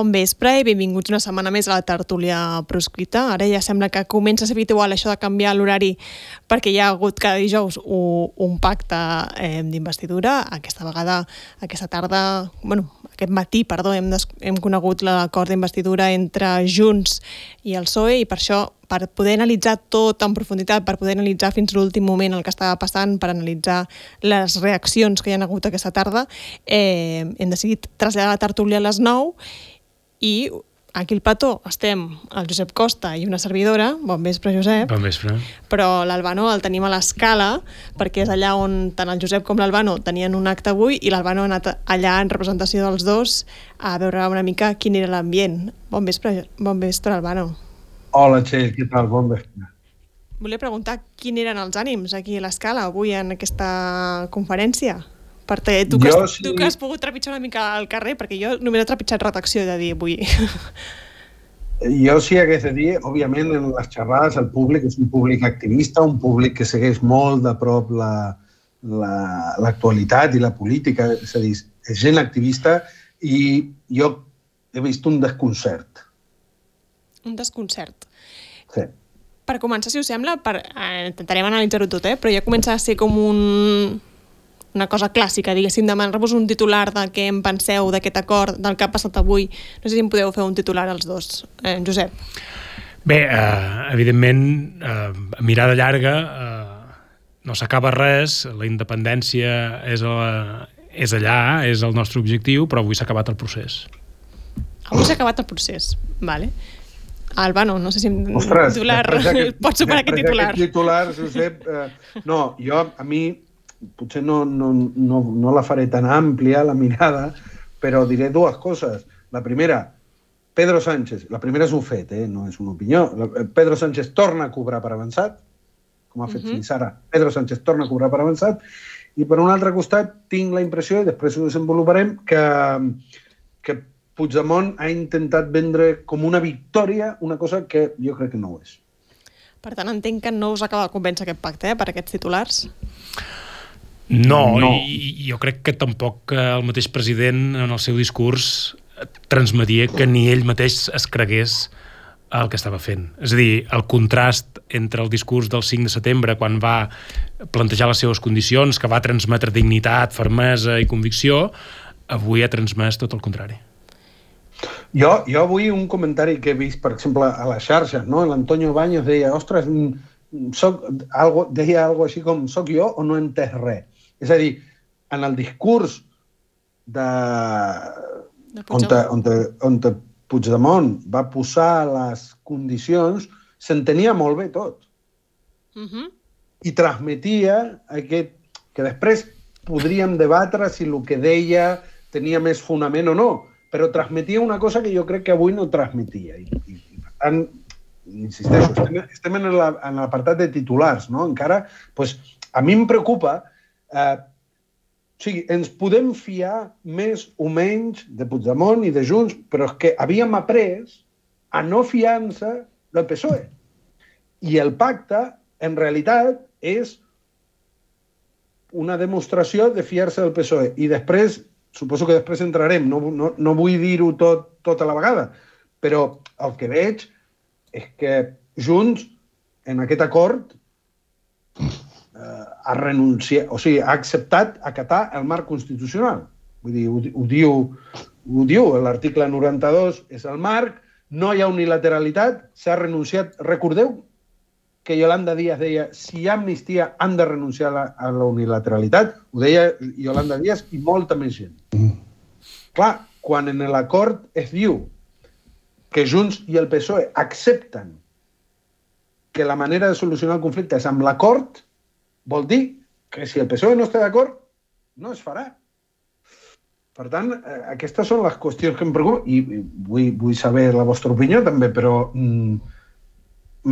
Bon vespre i benvinguts una setmana més a la tertúlia proscrita. Ara ja sembla que comença a ser habitual això de canviar l'horari perquè hi ha hagut cada dijous un, pacte eh, d'investidura. Aquesta vegada, aquesta tarda, bueno, aquest matí, perdó, hem, hem conegut l'acord d'investidura entre Junts i el PSOE i per això per poder analitzar tot en profunditat, per poder analitzar fins l'últim moment el que estava passant, per analitzar les reaccions que hi ha hagut aquesta tarda, eh, hem decidit traslladar la tertúlia a les 9 i aquí al plató estem el Josep Costa i una servidora, bon vespre Josep, Bon vespre. però l'Albano el tenim a l'escala perquè és allà on tant el Josep com l'Albano tenien un acte avui i l'Albano ha anat allà en representació dels dos a veure una mica quin era l'ambient. Bon vespre, bon vespre Albano. Hola, Txell, què tal? Bon vespre. Volia preguntar quin eren els ànims aquí a l'escala avui en aquesta conferència? Perquè tu que, Jo has, sí. tu que has pogut trepitjar una mica al carrer, perquè jo només he trepitjat redacció de dir avui. Jo sí hagués de dir, òbviament, en les xerrades el públic és un públic activista, un públic que segueix molt de prop la- la- l'actualitat la, i la política, és a dir, és gent activista i jo he vist un desconcert. un desconcert. Sí. Per començar, si us sembla, per, eh, intentarem analitzar-ho tot, eh? però ja comença a ser com un, una cosa clàssica, diguéssim, demanar-vos un titular de què en penseu d'aquest acord, del que ha passat avui. No sé si em podeu fer un titular els dos. Eh, Josep. Bé, eh, evidentment, eh, a mirada llarga eh, no s'acaba res, la independència és, a, és allà, és el nostre objectiu, però avui s'ha acabat el procés. Avui s'ha acabat el procés, vale? Albano, no sé si un Ostres, titular després d'aquest- pot superar aquest titular. d'aquest titular, Josep, eh, no, jo, a mi, potser no, no, no, no la faré tan àmplia, la mirada, però diré dues coses. La primera, Pedro Sánchez, la primera és un fet, eh? no és una opinió. La- Pedro Sánchez torna a cobrar per avançat, com ha fet Mhm. fins ara. Pedro Sánchez torna a cobrar per avançat, i per un altre costat tinc la impressió, i després ho desenvoluparem, que, que Puigdemont ha intentat vendre com una victòria una cosa que jo crec que no ho és. Per tant, entenc que no us acaba de convèncer aquest pacte, eh, per aquests titulars. No, No. I, i jo crec que tampoc eh, el mateix president en el seu discurs transmetia que ni ell mateix es cregués el que estava fent. És a dir, el contrast entre el discurs del 5 de setembre, quan va plantejar les seves condicions, que va transmetre dignitat, fermesa i convicció, avui ha transmès tot el contrari. Jo, jo avui un comentari que he vist, per exemple, a les xarxes, no? l'Antonio Baños deia, ostres, mm, soc, algo, deia algo així com, soc jo o no he entès res? És a dir, en el discurs de, De on, te, on, te, on te Puigdemont va posar les condicions, s'entenia molt bé tot. Uh -huh. i transmetia aquest, que després podríem debatre si el que deia tenia més fonament o no, però transmetia una cosa que jo crec que avui no transmetia. I, i, i per tant, insisteixo, estem, estem en la- en l'apartat de titulars, no? Encara, pues, a mi em preocupa eh, sigui, ens podem fiar més o menys de Puigdemont i de Junts, però és que havíem après a no fiar-nos del PSOE. I el pacte, en realitat, és una demostració de fiar-se del PSOE. I després, suposo que després entrarem, no, no, no vull dir-ho tot, tot a la vegada, però el que veig és que Junts, en aquest acord, ha renunciat, o sigui, ha acceptat acatar el marc constitucional. Vull dir, ho, ho diu, ho diu l'article 92, és el marc, no hi ha unilateralitat, s'ha renunciat. Recordeu que Yolanda Díaz deia si hi ha amnistia han de renunciar a la, a la unilateralitat, ho deia Yolanda Díaz i molta més gent. Mm. Clar, quan en l'acord es diu que Junts i el PSOE accepten que la manera de solucionar el conflicte és amb l'acord, vol dir que si el PSOE no està d'acord, no es farà. Per tant, eh, aquestes són les qüestions que em preocupen i i vull, vull saber la vostra opinió també, però mm,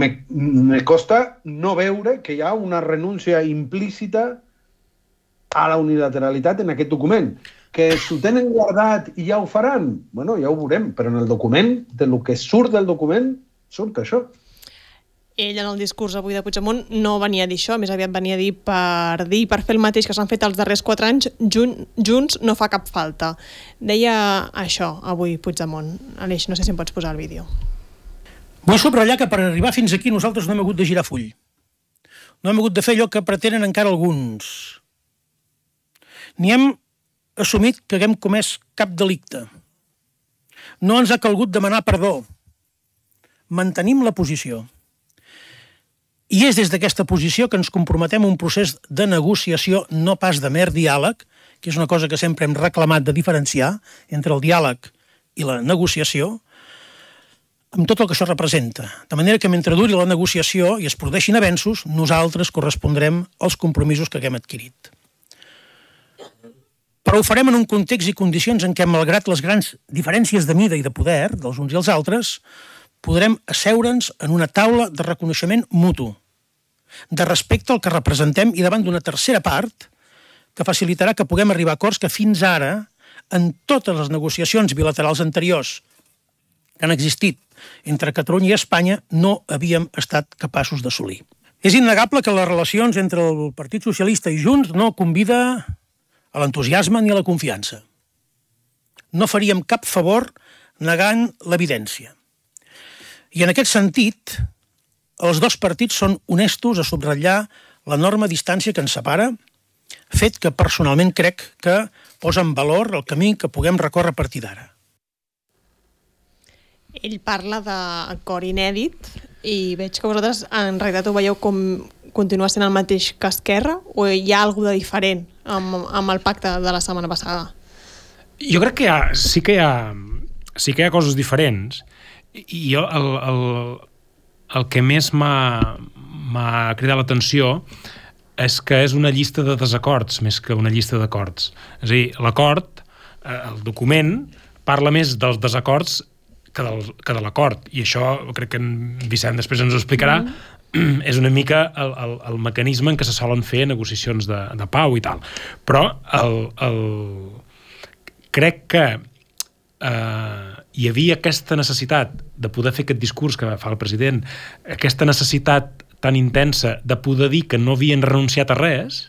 me, me costa no veure que hi ha una renúncia implícita a la unilateralitat en aquest document. Que s'ho tenen guardat i ja ho faran? bueno, ja ho veurem, però en el document, de lo que surt del document, surt això. Ell en el discurs avui de Puigdemont no venia a dir això, més aviat venia a dir per dir, per fer el mateix que s'han fet els darrers quatre anys, jun, junts no fa cap falta. Deia això avui Puigdemont. Aleix, no sé si em pots posar el vídeo. Vull subratllar que per arribar fins aquí nosaltres no hem hagut de girar full. No hem hagut de fer allò que pretenen encara alguns. Ni hem assumit que haguem comès cap delicte. No ens ha calgut demanar perdó. Mantenim la posició. I és des d'aquesta posició que ens comprometem a un procés de negociació, no pas de mer diàleg, que és una cosa que sempre hem reclamat de diferenciar entre el diàleg i la negociació, amb tot el que això representa. De manera que mentre duri la negociació i es produeixin avenços, nosaltres correspondrem als compromisos que haguem adquirit. Però ho farem en un context i condicions en què, malgrat les grans diferències de mida i de poder dels uns i els altres, podrem asseure'ns en una taula de reconeixement mutu, de respecte al que representem i davant d'una tercera part que facilitarà que puguem arribar a acords que fins ara, en totes les negociacions bilaterals anteriors que han existit entre Catalunya i Espanya, no havíem estat capaços d'assolir. És innegable que les relacions entre el Partit Socialista i Junts no convida a l'entusiasme ni a la confiança. No faríem cap favor negant l'evidència. I en aquest sentit, els dos partits són honestos a subratllar l'enorme distància que ens separa, fet que personalment crec que posa en valor el camí que puguem recórrer a partir d'ara. Ell parla de cor inèdit i veig que vosaltres en realitat ho veieu com continua sent el mateix que Esquerra o hi ha alguna de diferent amb, amb el pacte de la setmana passada? Jo crec que hi ha, sí que hi ha, sí que hi ha coses diferents i jo el, el, el que més m'ha cridat l'atenció és que és una llista de desacords més que una llista d'acords. És a dir, l'acord, eh, el document, parla més dels desacords que, del, que de l'acord. I això crec que en Vicent després ens ho explicarà. Mm. És una mica el, el, el mecanisme en què se solen fer negociacions de, de pau i tal. Però el, el... crec que eh, hi havia aquesta necessitat de poder fer aquest discurs que fa el president, aquesta necessitat tan intensa de poder dir que no havien renunciat a res,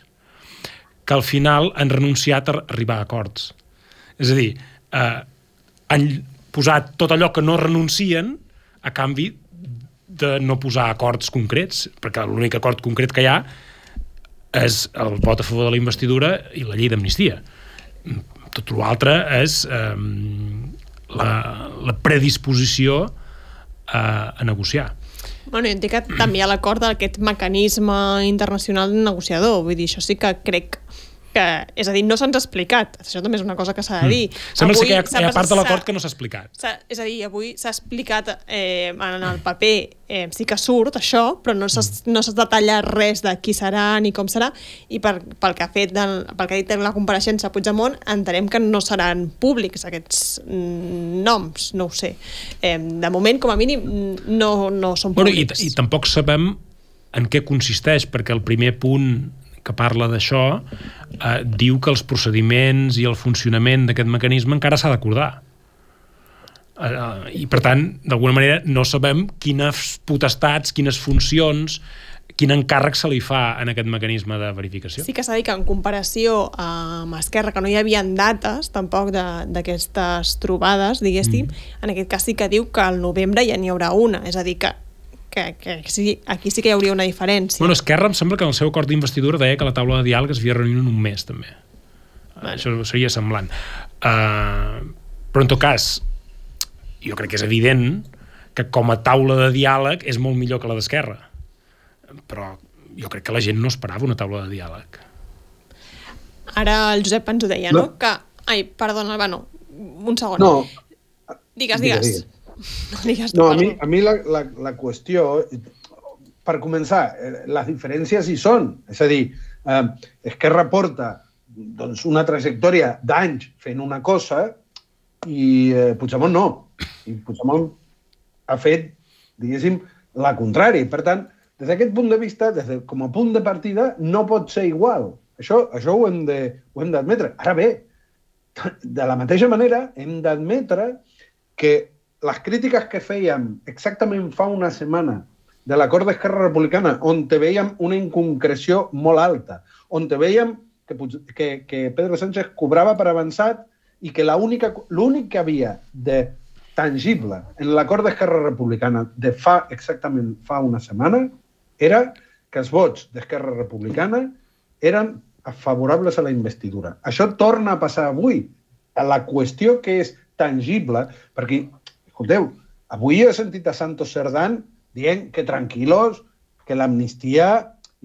que al final han renunciat a arribar a acords. És a dir, eh, han, posat tot allò que no renuncien a canvi de no posar acords concrets, perquè l'únic acord concret que hi ha és el vot a favor de la investidura i la llei d'amnistia. Tot l'altre és eh, la, la predisposició a, a negociar. Bueno, jo entenc que també hi ha l'acord d'aquest mecanisme internacional negociador, vull dir, això sí que crec que, és a dir, no se'ns ha explicat. Això també és una cosa que s'ha de mm. dir. Mm. Sembla avui, que hi ha, hi ha part de l'acord que no s'ha explicat. És a dir, avui s'ha explicat eh, en el paper, eh, sí que surt això, però no s'ha mm. no detallat res de qui serà ni com serà, i per, pel que ha fet del, pel que ha dit en la compareixença a Puigdemont, entenem que no seran públics aquests mm, noms, no ho sé. Eh, de moment, com a mínim, no, no són públics. Bueno, i, i tampoc sabem en què consisteix, perquè el primer punt que parla d'això eh, diu que els procediments i el funcionament d'aquest mecanisme encara s'ha d'acordar. Eh, I, per tant, d'alguna manera, no sabem quines potestats, quines funcions, quin encàrrec se li fa en aquest mecanisme de verificació. Sí que s'ha dit que en comparació amb Esquerra, que no hi havia dates tampoc d'aquestes trobades, diguéssim, mm. en aquest cas sí que diu que al novembre ja n'hi haurà una, és a dir, que que, que sí, aquí sí que hi hauria una diferència. Bueno, Esquerra em sembla que en el seu acord d'investidura deia que la taula de diàleg es havia reunit en un mes, també. Bueno. Això seria semblant. Uh, però, en tot cas, jo crec que és evident que com a taula de diàleg és molt millor que la d'Esquerra. Però jo crec que la gent no esperava una taula de diàleg. Ara el Josep ens ho deia, no? no? Que... Ai, perdona, Albano, un segon. No. Digues, digues. digues. digues. No, digues no a mi, a mi la, la, la qüestió, per començar, eh, les diferències hi són. És a dir, eh, Esquerra porta doncs, una trajectòria d'anys fent una cosa i eh, Puigdemont no. I Puigdemont ha fet, diguéssim, la contrària. Per tant, des d'aquest punt de vista, des de, com a punt de partida, no pot ser igual. Això, això ho hem d'admetre. Ara bé, de la mateixa manera, hem d'admetre que les crítiques que fèiem exactament fa una setmana de l'acord d'Esquerra Republicana, on te veiem una inconcreció molt alta, on te veiem que, que, que Pedro Sánchez cobrava per avançat i que l'únic que havia de tangible en l'acord d'Esquerra Republicana de fa exactament fa una setmana era que els vots d'Esquerra Republicana eren favorables a la investidura. Això torna a passar avui. La qüestió que és tangible, perquè, escolteu, avui he sentit a Santos Cerdán dient que tranquil·los, que l'amnistia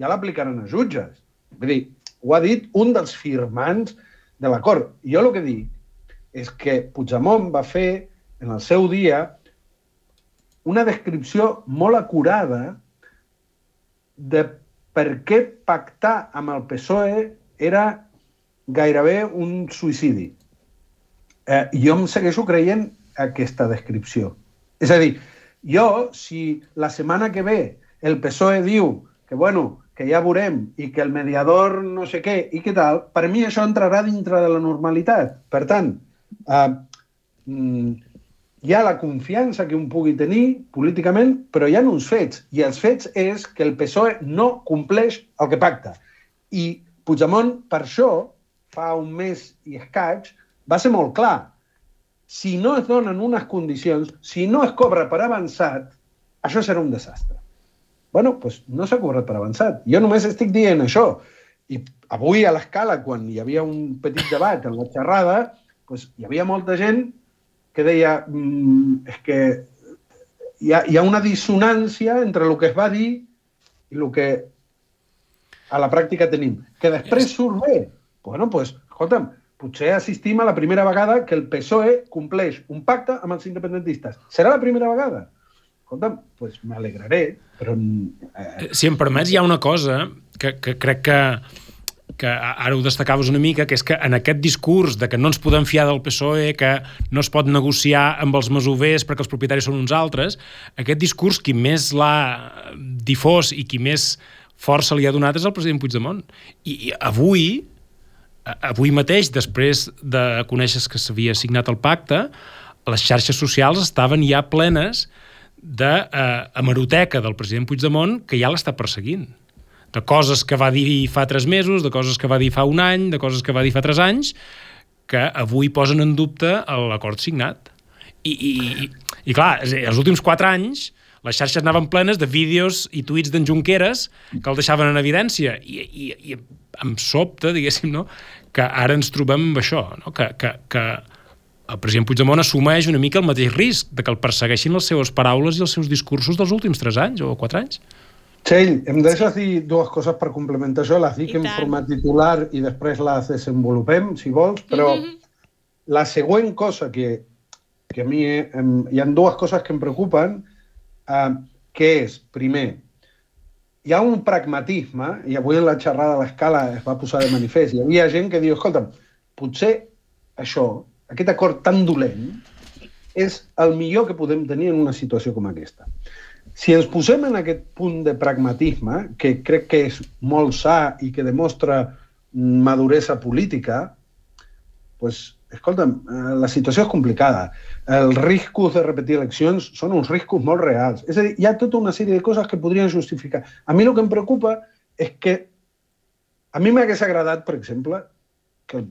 ja l'aplicaran a jutges. Vull dir, ho ha dit un dels firmants de l'acord. Jo el que dic és que Puigdemont va fer en el seu dia una descripció molt acurada de per què pactar amb el PSOE era gairebé un suïcidi. Eh, jo em segueixo creient aquesta descripció. És a dir, jo, si la setmana que ve el PSOE diu que, bueno, que ja veurem i que el mediador no sé què i què tal, per mi això entrarà dintre de la normalitat. Per tant, eh, mm, hi ha la confiança que un pugui tenir políticament, però hi ha uns fets. I els fets és que el PSOE no compleix el que pacta. I Puigdemont, per això, fa un mes i escaig, va ser molt clar. Si no es donen unes condicions, si no es cobra per avançat, això serà un desastre bueno, pues no s'ha cobrat per avançat. Jo només estic dient això. I avui a l'escala, quan hi havia un petit debat en la xerrada, pues, hi havia molta gent que deia mmm, és que hi ha, hi ha una dissonància entre el que es va dir i el que a la pràctica tenim. Que després surt bé. Bueno, pues, escolta'm, potser assistim a la primera vegada que el PSOE compleix un pacte amb els independentistes. Serà la primera vegada? escolta'm, pues m'alegraré, però... Eh... Si em permets, hi ha una cosa que, que crec que, que ara ho destacaves una mica, que és que en aquest discurs de que no ens podem fiar del PSOE, que no es pot negociar amb els masovers perquè els propietaris són uns altres, aquest discurs qui més l'ha difós i qui més força li ha donat és el president Puigdemont. I, i avui, avui mateix, després de conèixer que s'havia signat el pacte, les xarxes socials estaven ja plenes de eh, del president Puigdemont que ja l'està perseguint. De coses que va dir fa tres mesos, de coses que va dir fa un any, de coses que va dir fa tres anys, que avui posen en dubte l'acord signat. I, i, i, i clar, els últims quatre anys les xarxes anaven plenes de vídeos i tuits d'en Junqueras que el deixaven en evidència i, i, i em sobte, diguéssim, no? que ara ens trobem amb això, no? que, que, que el president Puigdemont assumeix una mica el mateix risc de que el persegueixin les seves paraules i els seus discursos dels últims tres anys o quatre anys. Txell, em deixes dir dues coses per complementar això, les dic en format titular i després les desenvolupem, si vols, però mm -hmm. la següent cosa que, que a mi em, hi ha dues coses que em preocupen, eh, que és, primer, hi ha un pragmatisme, i avui en la xerrada a l'escala es va posar de manifest, hi havia gent que diu, escolta'm, potser això aquest acord tan dolent, és el millor que podem tenir en una situació com aquesta. Si ens posem en aquest punt de pragmatisme, que crec que és molt sa i que demostra maduresa política, pues, escolta'm, eh, la situació és complicada. Els riscos de repetir eleccions són uns riscos molt reals. És a dir, hi ha tota una sèrie de coses que podrien justificar. A mi el que em preocupa és que a mi m'hagués agradat, per exemple, que el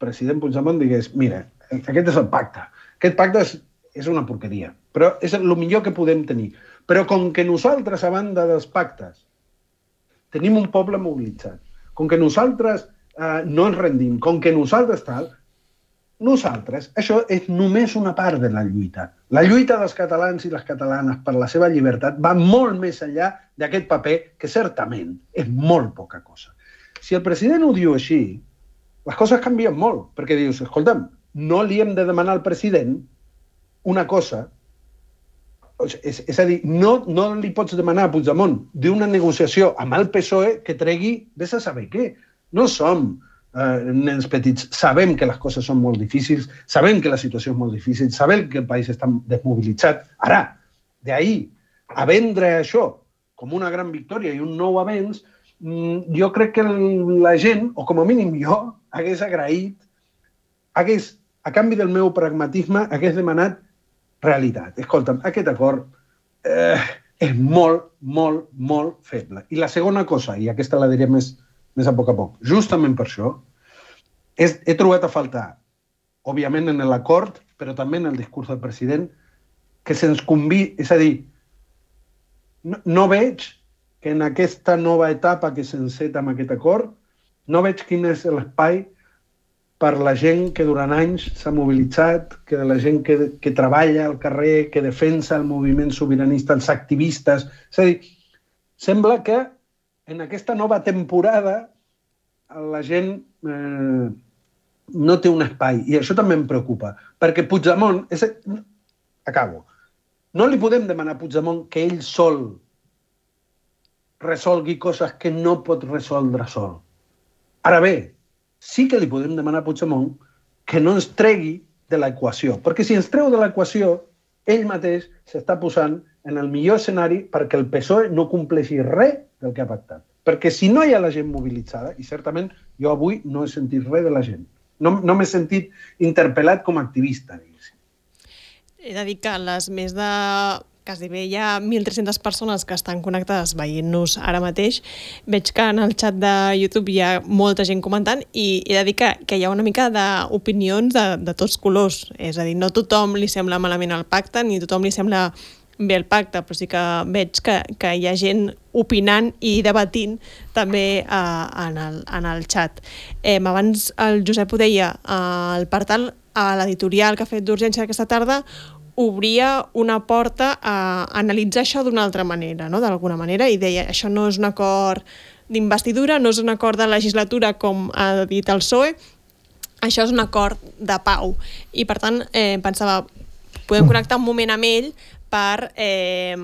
president Puigdemont digués mira, aquest és el pacte. Aquest pacte és, és una porqueria, però és el millor que podem tenir. Però com que nosaltres, a banda dels pactes, tenim un poble mobilitzat, com que nosaltres eh, no ens rendim, com que nosaltres tal, nosaltres, això és només una part de la lluita. La lluita dels catalans i les catalanes per la seva llibertat va molt més enllà d'aquest paper que certament és molt poca cosa. Si el president ho diu així, les coses canvien molt, perquè dius, escolta'm, no li hem de demanar al president una cosa és, és a dir, no, no li pots demanar a Puigdemont d'una negociació amb el PSOE que tregui vés a saber què. No som eh, nens petits. Sabem que les coses són molt difícils, sabem que la situació és molt difícil, sabem que el país està desmobilitzat. Ara, d'ahir a vendre això com una gran victòria i un nou avenç, mm, jo crec que la gent, o com a mínim jo, hagués agraït, hagués a canvi del meu pragmatisme, hagués demanat realitat. Escolta'm, aquest acord, eh, és molt, molt, molt feble. I la segona cosa, i aquesta la diré més, més a poc a poc, justament per això, és, he trobat a faltar, òbviament en l'acord, però també en el discurs del president, que se'ns convidi, és a dir, no, no veig que en aquesta nova etapa que s'enceta amb aquest acord, no veig quin és l'espai per la gent que durant anys s'ha mobilitzat, que de la gent que, que treballa al carrer, que defensa el moviment sobiranista, els activistes. És a dir, sembla que en aquesta nova temporada la gent eh, no té un espai. I això també em preocupa, perquè Puigdemont... És, acabo. No li podem demanar a Puigdemont que ell sol resolgui coses que no pot resoldre sol. Ara bé, sí que li podem demanar a Puigdemont que no ens tregui de l'equació. Perquè si ens treu de l'equació, ell mateix s'està posant en el millor escenari perquè el PSOE no compleixi res del que ha pactat. Perquè si no hi ha la gent mobilitzada, i certament jo avui no he sentit res de la gent, no, no m'he sentit interpel·lat com a activista, diguéssim. He de dir que les més de bé hi ha 1.300 persones que estan connectades veient-nos ara mateix. Veig que en el xat de YouTube hi ha molta gent comentant i he de dir que, que hi ha una mica d'opinions de, de tots colors. És a dir, no tothom li sembla malament el pacte, ni tothom li sembla bé el pacte, però sí que veig que, que hi ha gent opinant i debatint també eh, en, el, en el xat. Eh, abans el Josep ho deia, eh, el portal a l'editorial que ha fet d'urgència aquesta tarda obria una porta a analitzar això d'una altra manera, no? d'alguna manera, i deia, això no és un acord d'investidura, no és un acord de legislatura com ha dit el PSOE, això és un acord de pau. I per tant, eh, pensava, podem connectar un moment amb ell per eh,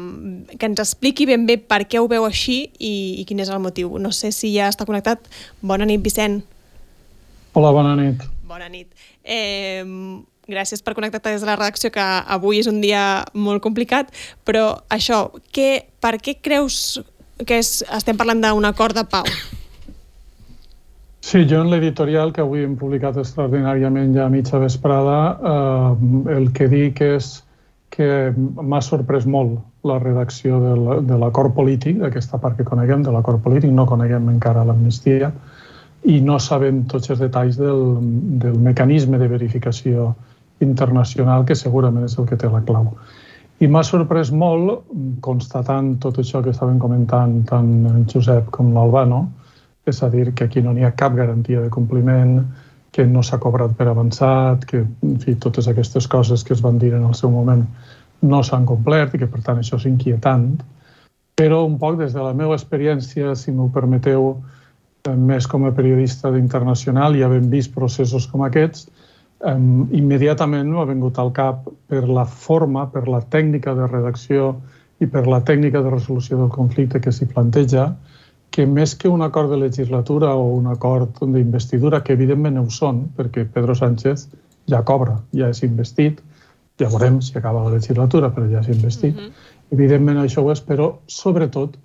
que ens expliqui ben bé per què ho veu així i, i quin és el motiu. No sé si ja està connectat. Bona nit, Vicent. Hola, bona nit. Bona nit. Eh, gràcies per connectar-te des de la redacció, que avui és un dia molt complicat, però això, què, per què creus que és, estem parlant d'un acord de pau? Sí, jo en l'editorial que avui hem publicat extraordinàriament ja a mitja vesprada, eh, el que dic és que m'ha sorprès molt la redacció de l'acord polític, d'aquesta part que coneguem, de l'acord polític, no coneguem encara l'amnistia, i no sabem tots els detalls del, del mecanisme de verificació internacional que segurament és el que té la clau. I m'ha sorprès molt, constatant tot això que estaven comentant tant en Josep com l'Albano, és a dir, que aquí no n'hi ha cap garantia de compliment, que no s'ha cobrat per avançat, que en fi, totes aquestes coses que es van dir en el seu moment no s'han complert i que per tant això és inquietant. Però un poc des de la meva experiència, si m'ho permeteu, eh, més com a periodista d'internacional i havent vist processos com aquests, um, immediatament m'ha vingut al cap per la forma, per la tècnica de redacció i per la tècnica de resolució del conflicte que s'hi planteja, que més que un acord de legislatura o un acord d'investidura, que evidentment ho són, perquè Pedro Sánchez ja cobra, ja és investit, ja veurem si acaba la legislatura, però ja és investit. Mm -hmm. Evidentment això ho és, però sobretot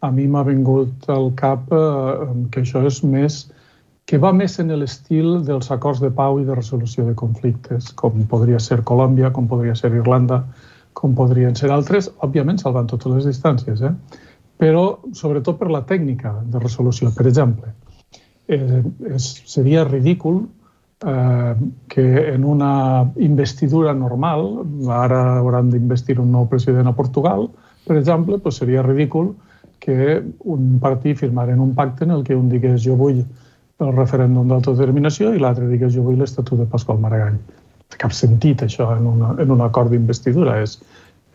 a mi m'ha vingut al cap eh, que això és més que va més en l'estil dels acords de pau i de resolució de conflictes, com podria ser Colòmbia, com podria ser Irlanda, com podrien ser altres, òbviament salvant totes les distàncies, eh? però sobretot per la tècnica de resolució. Per exemple, eh, és, seria ridícul eh, que en una investidura normal, ara hauran d'investir un nou president a Portugal, per exemple, doncs seria ridícul que un partit firmaren un pacte en el que un digués jo vull el referèndum d'autodeterminació i l'altre digués jo vull l'Estatut de Pasqual Maragall. No cap sentit això en, una, en un acord d'investidura, és,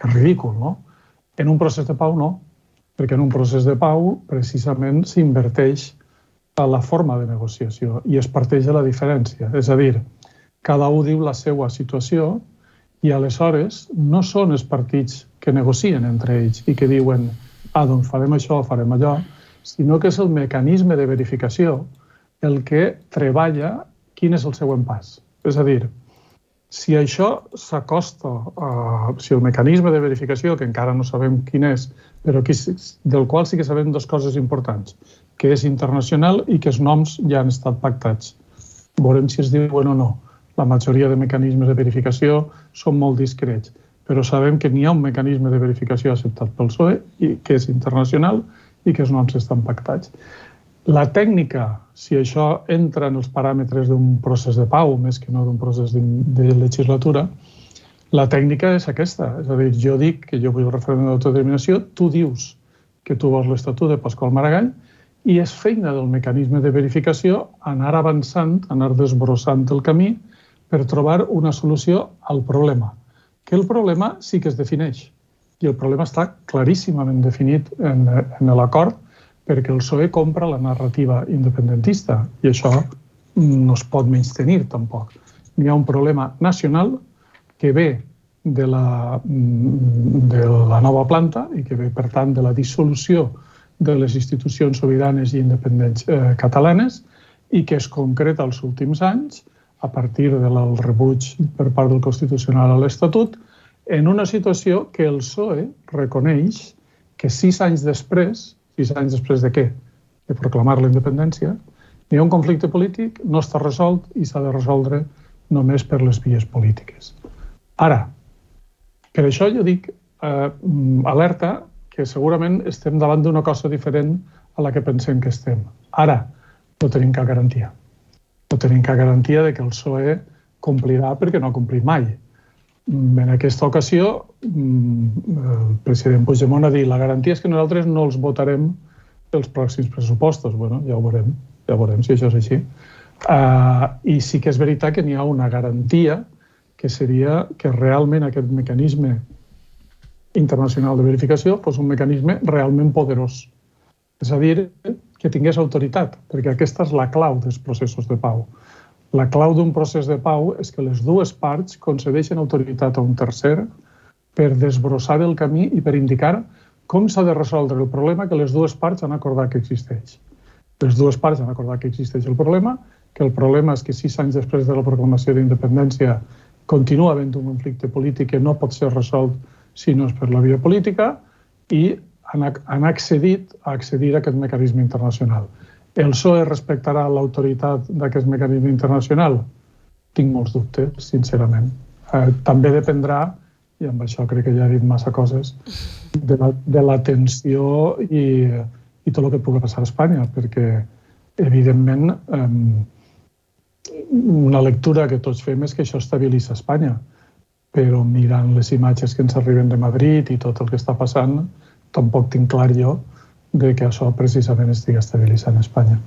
és ridícul, no? En un procés de pau no, perquè en un procés de pau precisament s'inverteix a la forma de negociació i es parteix de la diferència. És a dir, cada un diu la seva situació i aleshores no són els partits que negocien entre ells i que diuen ah, doncs farem això, farem allò, sinó que és el mecanisme de verificació el que treballa quin és el següent pas. És a dir, si això s'acosta, a, si el mecanisme de verificació, que encara no sabem quin és, però que, del qual sí que sabem dues coses importants, que és internacional i que els noms ja han estat pactats. Veurem si es diuen o no. La majoria de mecanismes de verificació són molt discrets. però sabem que n'hi ha un mecanisme de verificació acceptat pel PSOE, i que és internacional i que els noms estan pactats. La tècnica, si això entra en els paràmetres d'un procés de pau, més que no d'un procés de, de legislatura, la tècnica és aquesta. És a dir, jo dic que jo vull el referèndum d'autodeterminació, tu dius que tu vols l'Estatut de Pasqual Maragall i és feina del mecanisme de verificació anar avançant, anar desbrossant el camí per trobar una solució al problema que el problema sí que es defineix i el problema està claríssimament definit en, en l'acord perquè el PSOE compra la narrativa independentista i això no es pot menys tenir tampoc. Hi ha un problema nacional que ve de la, de la nova planta i que ve, per tant, de la dissolució de les institucions sobiranes i independents eh, catalanes i que es concreta els últims anys a partir del rebuig per part del Constitucional a l'Estatut, en una situació que el PSOE reconeix que sis anys després, sis anys després de què? De proclamar la independència, hi ha un conflicte polític, no està resolt i s'ha de resoldre només per les vies polítiques. Ara, per això jo dic eh, alerta que segurament estem davant d'una cosa diferent a la que pensem que estem. Ara, no tenim cap garantia no tenim cap garantia de que el PSOE complirà perquè no ha complit mai. En aquesta ocasió, mm, el president Puigdemont ha dit la garantia és que nosaltres no els votarem els pròxims pressupostos. bueno, ja ho veurem, ja veurem si això és així. Uh, I sí que és veritat que n'hi ha una garantia que seria que realment aquest mecanisme internacional de verificació fos un mecanisme realment poderós. És a dir, que tingués autoritat, perquè aquesta és la clau dels processos de pau. La clau d'un procés de pau és que les dues parts concedeixen autoritat a un tercer per desbrossar el camí i per indicar com s'ha de resoldre el problema que les dues parts han acordat que existeix. Les dues parts han acordat que existeix el problema, que el problema és que sis anys després de la proclamació d'independència continua havent un conflicte polític que no pot ser resolt si no és per la via política i han, han accedit a accedir a aquest mecanisme internacional. El PSOE respectarà l'autoritat d'aquest mecanisme internacional? Tinc molts dubtes, sincerament. Eh, també dependrà, i amb això crec que ja he dit massa coses, de la, de la tensió i, i tot el que pugui passar a Espanya, perquè, evidentment, eh, una lectura que tots fem és que això estabilitza Espanya, però mirant les imatges que ens arriben de Madrid i tot el que està passant, tampoc tinc clar jo de que això precisament estigui estabilitzant Espanya.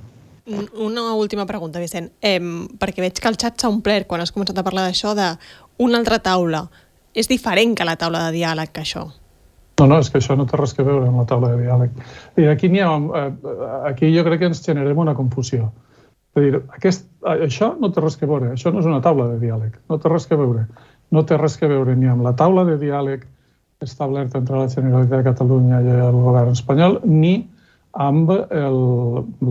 Una última pregunta, Vicent, eh, perquè veig que el xat s'ha omplert quan has començat a parlar d'això d'una altra taula. És diferent que la taula de diàleg que això? No, no, és que això no té res a veure amb la taula de diàleg. I aquí, ha, eh, aquí jo crec que ens generem una confusió. És a dir, aquest, això no té res a veure, això no és una taula de diàleg, no té res a veure. No té res a veure ni amb la taula de diàleg establert entre la Generalitat de Catalunya i el govern espanyol, ni amb el,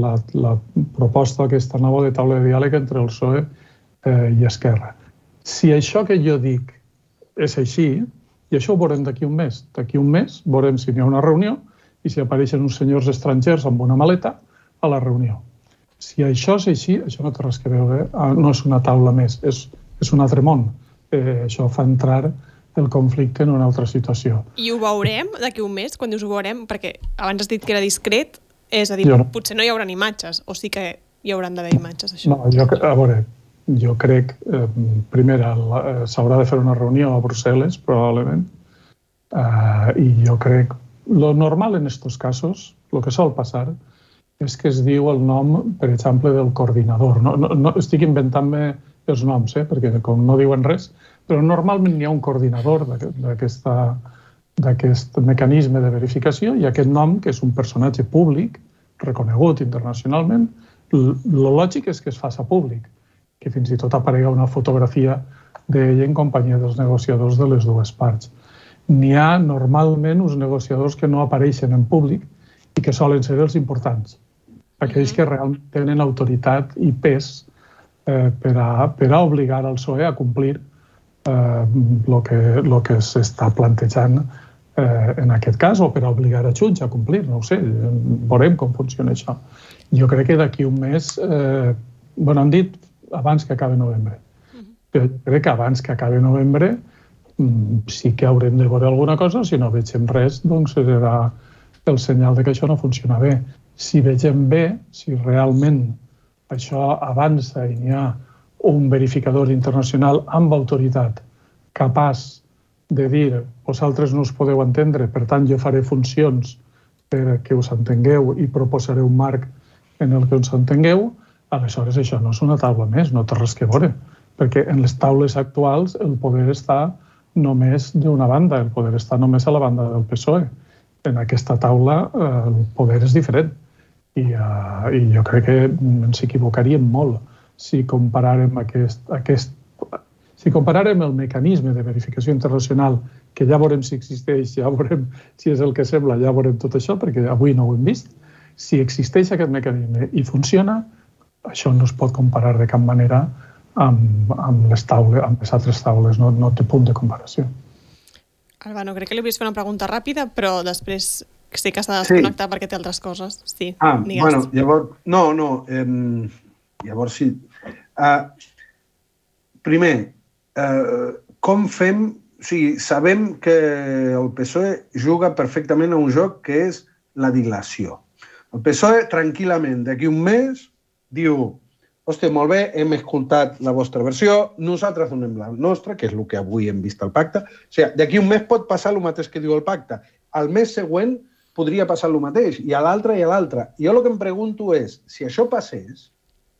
la, la proposta aquesta nova de taula de diàleg entre el PSOE eh, i Esquerra. Si això que jo dic és així, i això ho veurem d'aquí un mes, d'aquí un mes veurem si n'hi ha una reunió i si apareixen uns senyors estrangers amb una maleta a la reunió. Si això és així, això no té res a veure, ah, no és una taula més, és, és un altre món. Eh, això fa entrar el conflicte en una altra situació. I ho veurem d'aquí un mes, quan dius ho veurem? Perquè abans has dit que era discret, és a dir, jo no. potser no hi haurà imatges, o sí que hi hauran d'haver imatges, això. No, jo, a veure, jo crec, eh, primer, eh, s'haurà de fer una reunió a Brussel·les, probablement, eh, i jo crec, lo normal en aquests casos, el que sol passar, és que es diu el nom, per exemple, del coordinador. No, no, no estic inventant-me els noms, eh, perquè com no diuen res, però normalment hi ha un coordinador d'aquest mecanisme de verificació i aquest nom, que és un personatge públic, reconegut internacionalment, el lògic és que es faça públic, que fins i tot aparega una fotografia d'ell en companyia dels negociadors de les dues parts. N'hi ha normalment uns negociadors que no apareixen en públic i que solen ser els importants, aquells que realment tenen autoritat i pes eh, per, a, per a obligar el PSOE a complir eh, lo que, lo que s'està plantejant eh, en aquest cas, o per obligar a Junts a complir, no ho sé, veurem com funciona això. Jo crec que d'aquí un mes, eh, bueno, han dit abans que acabi novembre. Uh -huh. crec que abans que acabi novembre mm, sí que haurem de veure alguna cosa, si no vegem res, doncs serà el senyal de que això no funciona bé. Si vegem bé, si realment això avança i n'hi ha un verificador internacional amb autoritat capaç de dir vosaltres no us podeu entendre, per tant jo faré funcions perquè us entengueu i proposaré un marc en el que us entengueu, aleshores això no és una taula més, no té res que veure, perquè en les taules actuals el poder està només d'una banda, el poder està només a la banda del PSOE. En aquesta taula eh, el poder és diferent i, uh, i jo crec que ens equivocaríem molt si comparàrem aquest, aquest si comparàrem el mecanisme de verificació internacional, que ja veurem si existeix, ja veurem si és el que sembla, ja veurem tot això, perquè avui no ho hem vist, si existeix aquest mecanisme i funciona, això no es pot comparar de cap manera amb, amb les taules, amb les altres taules, no, no té punt de comparació. Albano, crec que li vist fer una pregunta ràpida, però després sí que s'ha de desconnectar sí. perquè té altres coses. Sí, ah, digues. bueno, llavors... No, no, eh, llavors sí. Uh, primer, uh, com fem... O sigui, sabem que el PSOE juga perfectament a un joc que és la dilació. El PSOE, tranquil·lament, d'aquí un mes, diu hòstia, molt bé, hem escoltat la vostra versió, nosaltres donem la nostra, que és el que avui hem vist al pacte. O sigui, d'aquí un mes pot passar el mateix que diu el pacte. Al mes següent podria passar el mateix, i a l'altre i a l'altre. Jo el que em pregunto és, si això passés,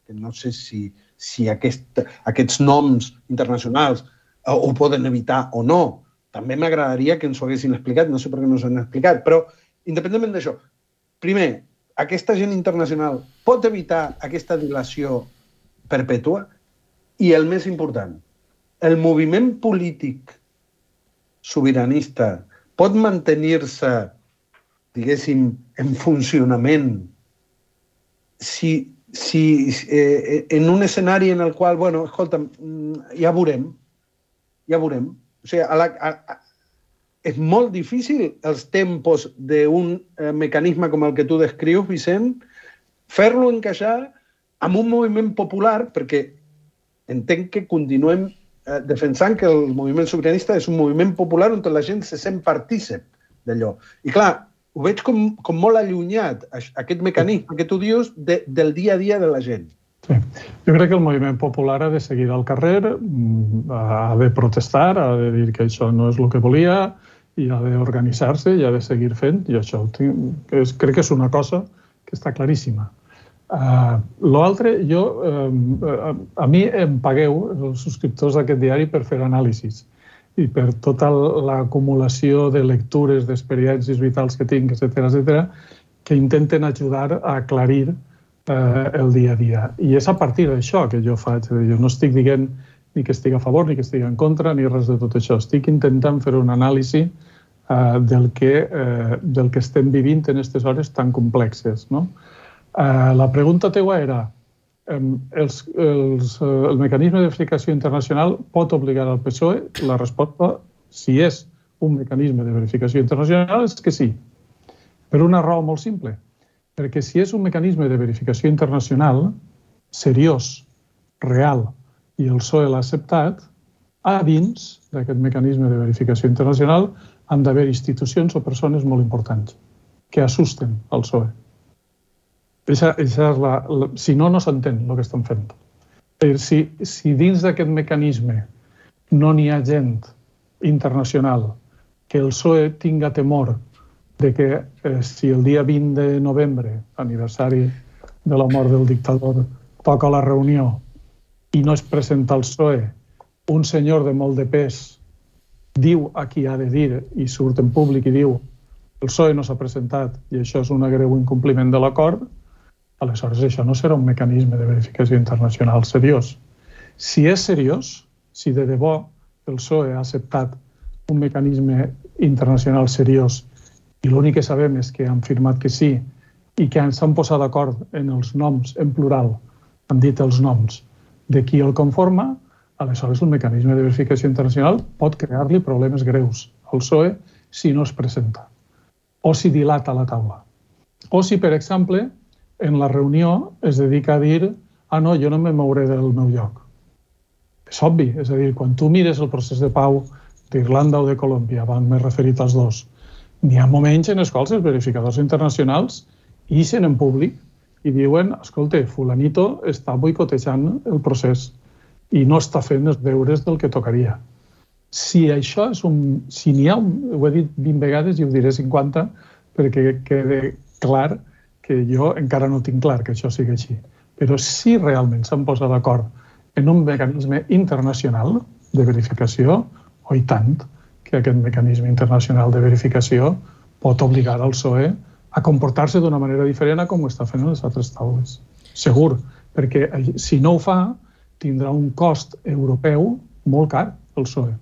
que no sé si, si aquest, aquests noms internacionals eh, ho poden evitar o no, també m'agradaria que ens ho haguessin explicat, no sé per què no s'han explicat, però independentment d'això, primer, aquesta gent internacional pot evitar aquesta dilació perpètua? I el més important, el moviment polític sobiranista pot mantenir-se, diguéssim, en funcionament si, si eh, en un escenari en el qual, bueno, escolta, mm, ja veurem, ja veurem. O sigui, a la, a, és molt difícil els tempos d'un eh, mecanisme com el que tu descrius, Vicent, fer-lo encaixar amb un moviment popular, perquè entenc que continuem eh, defensant que el moviment sobiranista és un moviment popular on la gent se sent partícip d'allò. I clar, ho veig com, com molt allunyat, aquest mecanisme que tu dius, de, del dia a dia de la gent. Sí. Jo crec que el moviment popular ha de seguir al carrer, mm, ha de protestar, ha de dir que això no és el que volia, i ha d'organitzar-se i ha de seguir fent, i això tinc, és, crec que és una cosa que està claríssima. Uh, L'altre, jo, uh, a mi em pagueu, els subscriptors d'aquest diari, per fer anàlisis i per tota l'acumulació de lectures, d'experiències vitals que tinc, etc etc, que intenten ajudar a aclarir uh, el dia a dia. I és a partir d'això que jo faig. Jo no estic dient ni que estic a favor, ni que estic en contra, ni res de tot això. Estic intentant fer un anàlisi uh, del, que, uh, del que estem vivint en aquestes hores tan complexes. No? Eh, la pregunta teua era els, els, uh, el mecanisme de internacional pot obligar al PSOE? La resposta, si és un mecanisme de verificació internacional, és que sí. Per una raó molt simple. Perquè si és un mecanisme de verificació internacional seriós, real, i el PSOE l'ha acceptat, a dins d'aquest mecanisme de verificació internacional han d'haver institucions o persones molt importants que assusten al PSOE. Eixa, eixa és la, la, si no, no s'entén el que estan fent. Si, si dins d'aquest mecanisme no n'hi ha gent internacional que el PSOE tinga temor de que eh, si el dia 20 de novembre, aniversari de la mort del dictador, toca la reunió i no es presenta al PSOE un senyor de molt de pes diu a qui ha de dir i surt en públic i diu el PSOE no s'ha presentat i això és un greu incompliment de l'acord, aleshores això no serà un mecanisme de verificació internacional seriós. Si és seriós, si de debò el PSOE ha acceptat un mecanisme internacional seriós i l'únic que sabem és que han firmat que sí i que s'han posat d'acord en els noms, en plural, han dit els noms de qui el conforma, aleshores el mecanisme de verificació internacional pot crear-li problemes greus al PSOE si no es presenta o si dilata la taula. O si, per exemple, en la reunió es dedica a dir ah, no, jo no me mouré del meu lloc. És obvi, és a dir, quan tu mires el procés de pau d'Irlanda o de Colòmbia, van més referit als dos, n'hi ha moments en els quals els verificadors internacionals ixen en públic i diuen, escolta, fulanito està boicotejant el procés i no està fent els deures del que tocaria. Si això és un... Si n'hi ha, un, ho he dit 20 vegades i ho diré 50, perquè quede clar que jo encara no tinc clar que això sigui així. Però si realment s'han posat d'acord en un mecanisme internacional de verificació, o i tant, que aquest mecanisme internacional de verificació pot obligar al PSOE a comportar-se d'una manera diferent a com ho està fent en les altres taules. Segur, perquè si no ho fa, tindrà un cost europeu molt car el PSOE.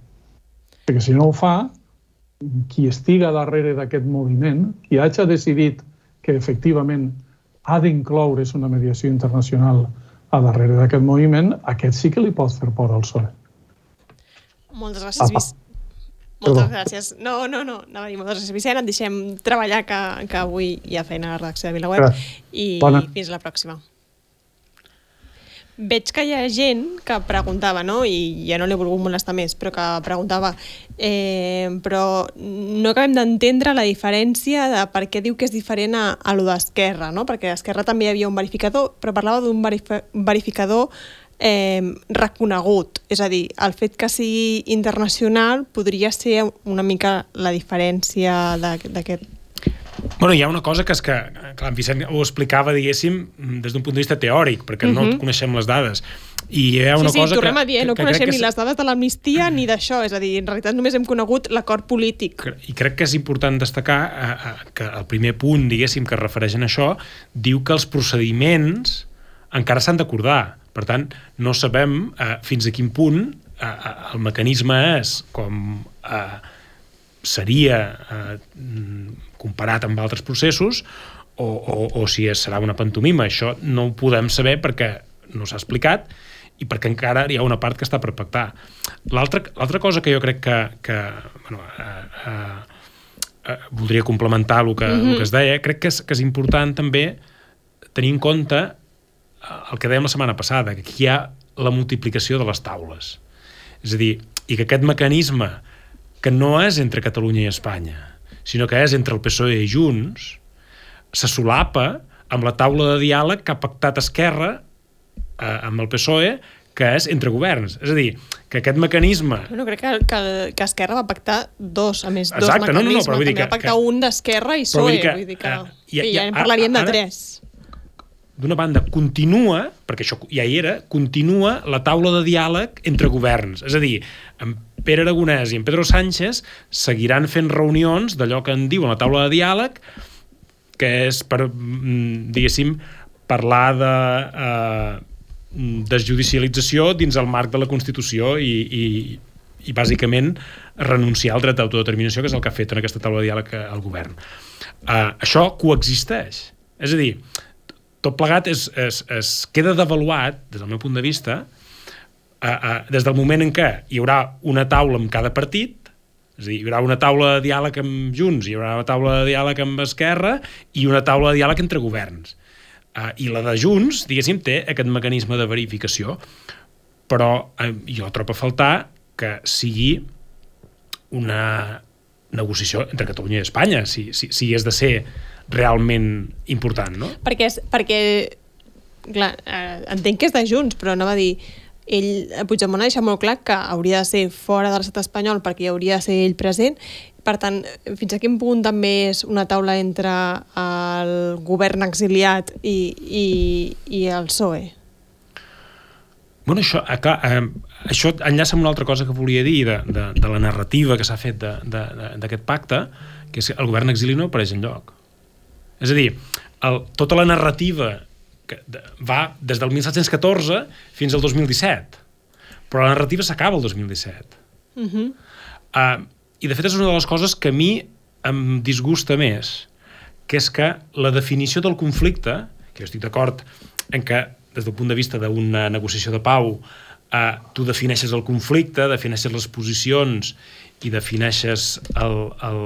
Perquè si no ho fa, qui estiga darrere d'aquest moviment, qui hagi decidit que efectivament ha d'incloure's una mediació internacional a darrere d'aquest moviment, aquest sí que li pot fer por al PSOE. Moltes gràcies, Vic... Moltes gràcies. No, no, no, anava a dir moltes gràcies, Vicent. Et deixem treballar, que, que avui hi ha feina a la redacció de VilaWeb. I Bona. fins la pròxima. Veig que hi ha gent que preguntava, no? i ja no l'he volgut molestar més, però que preguntava eh, però no acabem d'entendre la diferència de per què diu que és diferent a, a lo d'Esquerra, no? perquè a Esquerra també hi havia un verificador, però parlava d'un verificador eh, reconegut. És a dir, el fet que sigui internacional podria ser una mica la diferència d'aquest Bueno, hi ha una cosa que és que, clar, en Vicent ho explicava, diguéssim, des d'un punt de vista teòric, perquè uh -huh. no mhm. coneixem les dades. I hi ha una sí, sí, cosa tornem que, a dir, eh? no que, que coneixem ni les dades de l'amnistia ni d'això, és a dir, en realitat només hem conegut l'acord polític. I crec que és important destacar eh, eh, que el primer punt, diguéssim, que es refereix a això, diu que els procediments encara s'han d'acordar. Per tant, no sabem eh, fins a quin punt eh, eh el mecanisme és com eh, seria eh, comparat amb altres processos o, o, o si serà una pantomima. Això no ho podem saber perquè no s'ha explicat i perquè encara hi ha una part que està per pactar. L'altra cosa que jo crec que, que bueno, eh, eh, eh, voldria complementar el que, mm -hmm. el que es deia, crec que és, que és important també tenir en compte eh, el que dèiem la setmana passada, que aquí hi ha la multiplicació de les taules. És a dir, i que aquest mecanisme que no és entre Catalunya i Espanya, sinó que és entre el PSOE i Junts, se solapa amb la taula de diàleg que ha pactat Esquerra eh, amb el PSOE, que és entre governs. És a dir, que aquest mecanisme... No, crec que, que, que Esquerra va pactar dos, a més, dos Exacte, mecanismes. No, no, no, però vull dir que, va pactar que, un d'Esquerra i PSOE. Vull dir que, vull dir que, uh, ja, ja, ja en parlaríem ara, de tres. D'una banda, continua, perquè això ja hi era, continua la taula de diàleg entre governs. És a dir, Pere Aragonès i en Pedro Sánchez seguiran fent reunions d'allò que en diuen la taula de diàleg, que és per, mm, diguéssim, parlar de eh, desjudicialització dins el marc de la Constitució i, i, i bàsicament renunciar al dret d'autodeterminació, que és el que ha fet en aquesta taula de diàleg el govern. Eh, això coexisteix. És a dir, tot plegat es, es, es queda devaluat, des del meu punt de vista, a, a, des del moment en què hi haurà una taula amb cada partit, és a dir, hi haurà una taula de diàleg amb Junts, hi haurà una taula de diàleg amb Esquerra i una taula de diàleg entre governs. Uh, I la de Junts, diguéssim, té aquest mecanisme de verificació, però uh, jo trobo a faltar que sigui una negociació entre Catalunya i Espanya, si, si, si és de ser realment important, no? Perquè, és, perquè clar, eh, entenc que és de Junts, però no va dir ell, Puigdemont ha deixat molt clar que hauria de ser fora de l'estat espanyol perquè hi hauria de ser ell present. Per tant, fins a quin punt també és una taula entre el govern exiliat i, i, i el PSOE? Bueno, això, clar, eh, això enllaça amb una altra cosa que volia dir de, de, de la narrativa que s'ha fet d'aquest pacte, que és que el govern exili no apareix en lloc. És a dir, el, tota la narrativa que va des del 1714 fins al 2017. Però la narrativa s'acaba el 2017. Uh -huh. uh, I, de fet, és una de les coses que a mi em disgusta més, que és que la definició del conflicte, que jo estic d'acord en que, des del punt de vista d'una negociació de pau, uh, tu defineixes el conflicte, defineixes les posicions i defineixes el, el,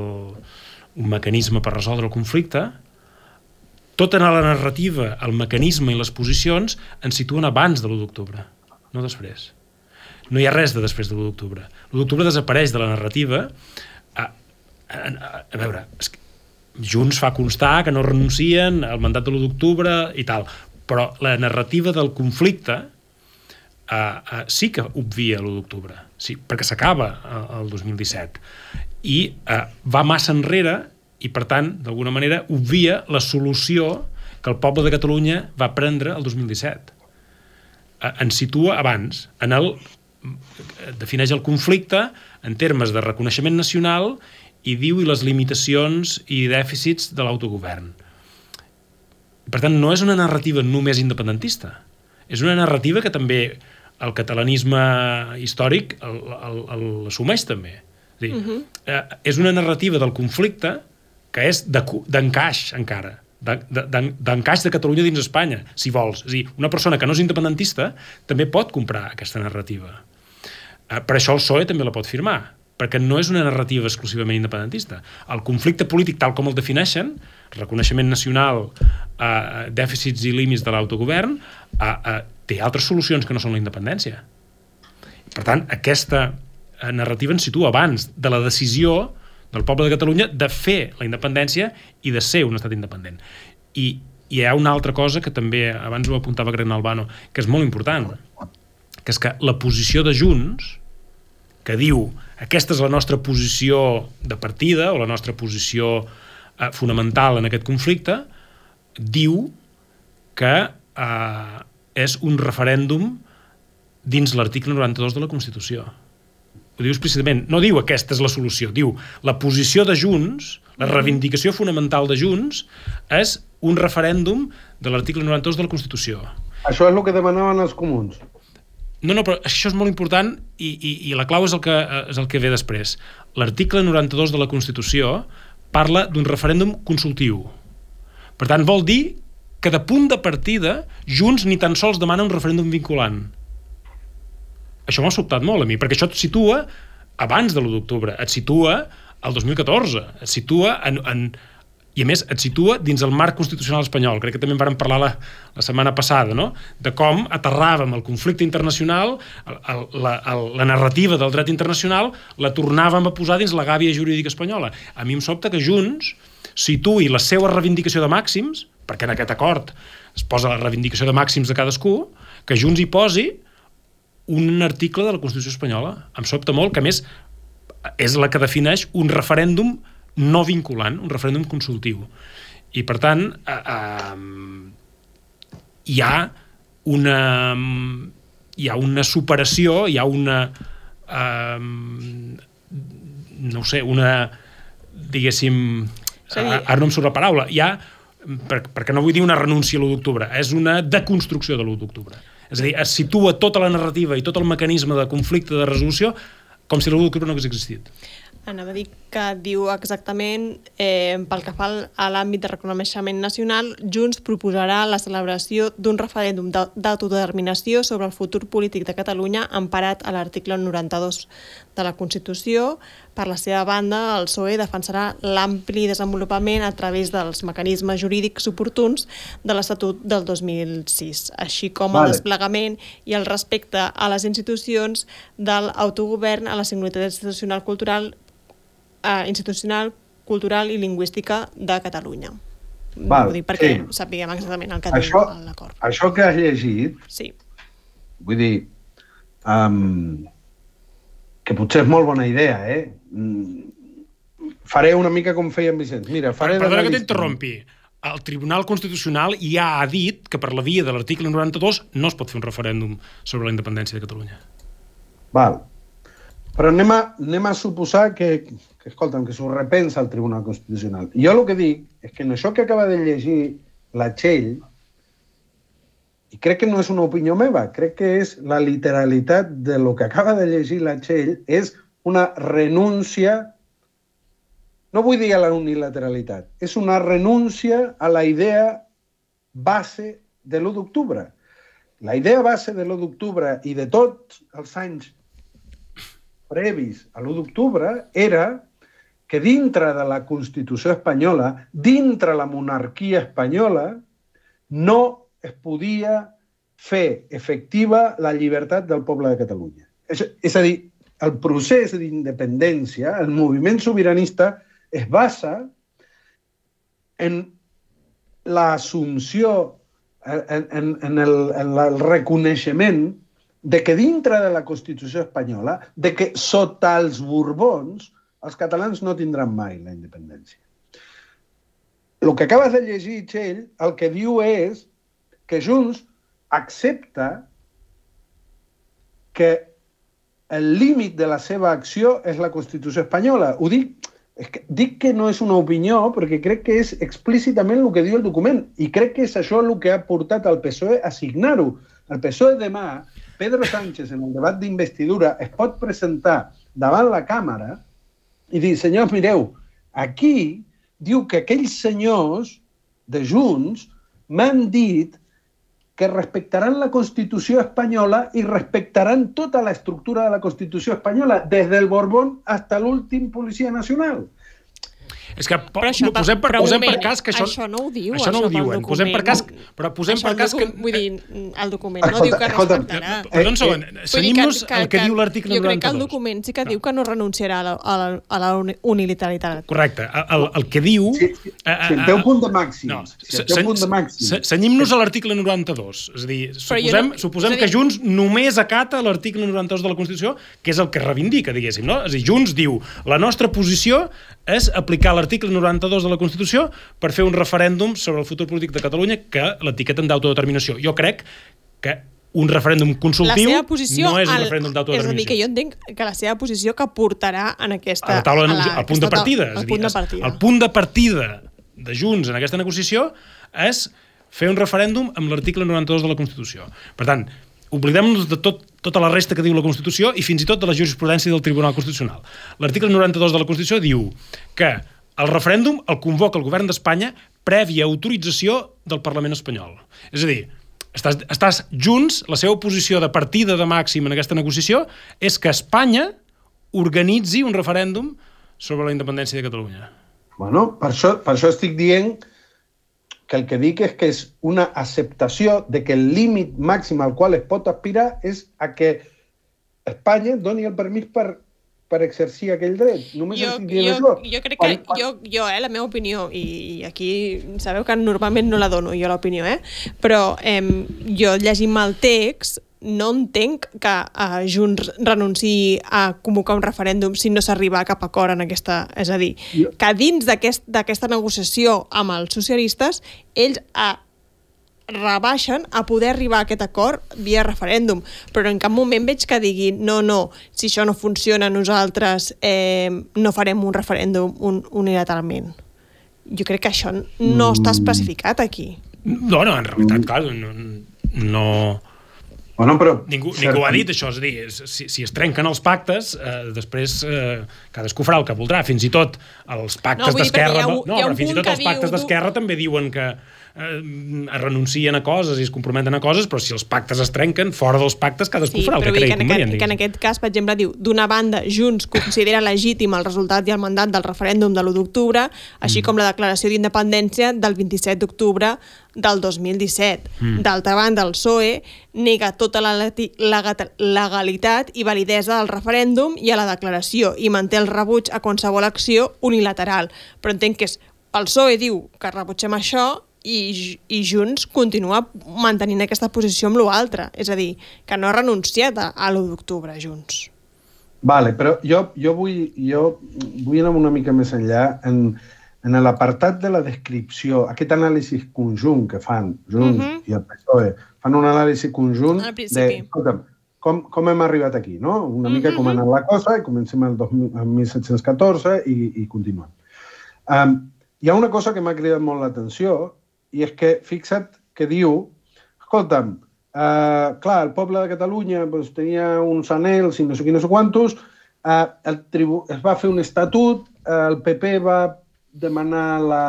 un mecanisme per resoldre el conflicte, tot en la narrativa, el mecanisme i les posicions ens situen abans de l'1 d'octubre, no després. No hi ha res de després de l'1 d'octubre. L'1 d'octubre desapareix de la narrativa. A, a, a, a veure, que Junts fa constar que no renuncien al mandat de l'1 d'octubre i tal, però la narrativa del conflicte uh, uh, sí que obvia l'1 d'octubre, sí, perquè s'acaba el 2017 i uh, va massa enrere i, per tant, d'alguna manera, obvia la solució que el poble de Catalunya va prendre el 2017. Uh, ens situa abans, en el defineix el conflicte en termes de reconeixement nacional i diu i les limitacions i dèficits de l'autogovern. Per tant, no és una narrativa només independentista. És una narrativa que també el catalanisme històric l'assumeix també. És, dir, uh -huh. eh, és una narrativa del conflicte que és d'encaix de, encara, d'encaix de, de, de Catalunya dins Espanya, si vols. És a dir, una persona que no és independentista també pot comprar aquesta narrativa. Eh, per això el PSOE també la pot firmar, perquè no és una narrativa exclusivament independentista. El conflicte polític, tal com el defineixen, reconeixement nacional, eh, dèficits i límits de l'autogovern, eh, eh, té altres solucions que no són la independència. Per tant, aquesta eh, narrativa ens situa abans de la decisió del poble de Catalunya de fer la independència i de ser un estat independent. I, i hi ha una altra cosa que també, abans ho apuntava Gran Albano, que és molt important, que és que la posició de Junts, que diu aquesta és la nostra posició de partida o la nostra posició eh, fonamental en aquest conflicte, diu que eh, és un referèndum dins l'article 92 de la Constitució. Ho diu explícitament. No diu aquesta és la solució, diu la posició de Junts, la reivindicació fonamental de Junts, és un referèndum de l'article 92 de la Constitució. Això és el que demanaven els comuns. No, no, però això és molt important i, i, i la clau és el que, és el que ve després. L'article 92 de la Constitució parla d'un referèndum consultiu. Per tant, vol dir que de punt de partida Junts ni tan sols demana un referèndum vinculant. Això m'ha sobtat molt a mi, perquè això et situa abans de l'1 d'octubre, et situa al 2014, et situa en, en, i a més et situa dins el marc constitucional espanyol. Crec que també en vàrem parlar la, la setmana passada, no? de com aterràvem el conflicte internacional, el, el, la, el, la narrativa del dret internacional, la tornàvem a posar dins la gàbia jurídica espanyola. A mi em sobta que Junts situï la seva reivindicació de màxims, perquè en aquest acord es posa la reivindicació de màxims de cadascú, que Junts hi posi un article de la Constitució espanyola. Em sobta molt, que més és la que defineix un referèndum no vinculant, un referèndum consultiu. I, per tant, eh, eh, hi ha una hi ha una superació, hi ha una eh, no sé, una diguéssim Sí. Ara no em surt la paraula. Hi ha, per, perquè no vull dir una renúncia a l'1 d'octubre, és una deconstrucció de l'1 d'octubre. És a dir, es situa tota la narrativa i tot el mecanisme de conflicte de resolució com si l'1 d'octubre no hagués existit. Anava a dir que diu exactament, eh, pel que fa a l'àmbit de reconeixement nacional, Junts proposarà la celebració d'un referèndum d'autodeterminació sobre el futur polític de Catalunya emparat a l'article 92 de la Constitució. Per la seva banda, el PSOE defensarà l'ampli desenvolupament a través dels mecanismes jurídics oportuns de l'Estatut del 2006, així com vale. el desplegament i el respecte a les institucions de l'autogovern a la singularitat institucional cultural eh, institucional, cultural i lingüística de Catalunya. Val, Vull dir, perquè sí. sapiguem exactament el que això, diu l'acord. Això que has llegit, sí. vull dir, um, que potser és molt bona idea, eh? Mm, faré una mica com feia en Vicenç. Mira, faré... Perdona que t'interrompi. El Tribunal Constitucional ja ha dit que per la via de l'article 92 no es pot fer un referèndum sobre la independència de Catalunya. Val. Però anem a, anem a suposar que, que escolta'm, que s'ho repensa el Tribunal Constitucional. Jo el que dic és que en això que acaba de llegir la Txell, i crec que no és una opinió meva, crec que és la literalitat de lo que acaba de llegir la Txell, és una renúncia, no vull dir a la unilateralitat, és una renúncia a la idea base de l'1 d'octubre. La idea base de l'1 d'octubre i de tots els anys previs a l'1 d'octubre era que dintre de la Constitució espanyola, dintre la monarquia espanyola, no es podia fer efectiva la llibertat del poble de Catalunya. És, és a dir, el procés d'independència, el moviment sobiranista, es basa en l'assumpció, en, en, en, el, en el reconeixement de que dintre de la Constitució espanyola, de que sota els Borbons, els catalans no tindran mai la independència. El que acabes de llegir, Txell, el que diu és que Junts accepta que el límit de la seva acció és la Constitució espanyola. Ho dic, és que, dic que no és una opinió perquè crec que és explícitament el que diu el document i crec que és això el que ha portat al PSOE a signar-ho. El PSOE demà, Pedro Sánchez, en el debat d'investidura, es pot presentar davant la càmera i dir, senyors, mireu, aquí diu que aquells senyors de Junts m'han dit que respectaran la Constitució espanyola i respectaran tota la estructura de la Constitució espanyola, des del Borbón hasta l'últim policia nacional. És que po, però això, posem, per, posem per cas que això... Això no ho diu, això no ho diuen. Posem per cas, però posem per cas que... Vull dir, el document no diu que respectarà. Perdó un segon, cenyim-nos el que diu l'article 92. Jo crec que el document sí que diu que no renunciarà a la, unilateralitat. Correcte. El, el que diu... Si, si, el teu punt de màxim. No. Cenyim-nos a l'article 92. És a dir, suposem, no, suposem que Junts només acata l'article 92 de la Constitució, que és el que reivindica, diguéssim. No? És a dir, Junts diu la nostra posició és aplicar l'article 92 de la Constitució per fer un referèndum sobre el futur polític de Catalunya que l'etiqueten d'autodeterminació. Jo crec que un referèndum consultiu no és un al, referèndum d'autodeterminació. És a dir, que jo entenc que la seva posició que portarà en aquesta... A la taula, a la, al punt de partida. El punt de partida. El punt de partida de Junts en aquesta negociació és fer un referèndum amb l'article 92 de la Constitució. Per tant, oblidem-nos de tot, tota la resta que diu la Constitució i fins i tot de la jurisprudència del Tribunal Constitucional. L'article 92 de la Constitució diu que el referèndum el convoca el govern d'Espanya prèvia autorització del Parlament espanyol. És a dir, estàs, estàs junts, la seva posició de partida de màxim en aquesta negociació és que Espanya organitzi un referèndum sobre la independència de Catalunya. Bueno, per això, per això estic dient que el que dic és que és una acceptació de que el límit màxim al qual es pot aspirar és a que Espanya doni el permís per, per exercir aquell dret. Només jo, jo, jo crec que jo, jo eh, la meva opinió, i, i aquí sabeu que normalment no la dono jo l'opinió, eh? però eh, jo llegint el text no entenc que uh, Junts renunciï a convocar un referèndum si no s'arriba a cap acord en aquesta... És a dir, que dins d'aquesta aquest, negociació amb els socialistes, ells uh, rebaixen a poder arribar a aquest acord via referèndum, però en cap moment veig que diguin no, no, si això no funciona nosaltres eh, no farem un referèndum un, unilateralment. Jo crec que això no està mm. especificat aquí. No, no, en realitat, clar, no, no, Bueno, però... Ningú, ningú ha dit això, és a dir, si, si es trenquen els pactes, eh, després eh, cadascú farà el que voldrà, fins i tot els pactes no, d'Esquerra... No, no, però fins i tot els pactes d'Esquerra també diuen que, eh, renuncien a coses i es comprometen a coses, però si els pactes es trenquen, fora dels pactes cadascú sí, farà el que cregui convenient. Que, que en aquest cas, per exemple, diu, d'una banda, Junts considera legítim el resultat i el mandat del referèndum de l'1 d'octubre, així mm. com la declaració d'independència del 27 d'octubre del 2017. Mm. D'altra banda, el PSOE nega tota la legalitat i validesa del referèndum i a la declaració i manté el rebuig a qualsevol acció unilateral. Però entenc que és el PSOE diu que rebutgem això i, i Junts continua mantenint aquesta posició amb l'altre. És a dir, que no ha renunciat a, a l'1 d'octubre, Junts. Vale, però jo, jo, vull, jo vull anar una mica més enllà en, en l'apartat de la descripció, aquest anàlisi conjunt que fan Junts uh mhm. -huh. i el PSOE, fan un anàlisi conjunt de, escolta'm, com, com hem arribat aquí, no? Una mica uh -huh. com ha anat la cosa, i comencem el, 2000, el 1714 i, i continuem. Um, hi ha una cosa que m'ha cridat molt l'atenció, i és que fixa't que diu, escolta'm, eh, clar, el poble de Catalunya doncs, tenia uns anells i no sé quins no sé quantos, eh, el tribu es va fer un estatut, eh, el PP va demanar la,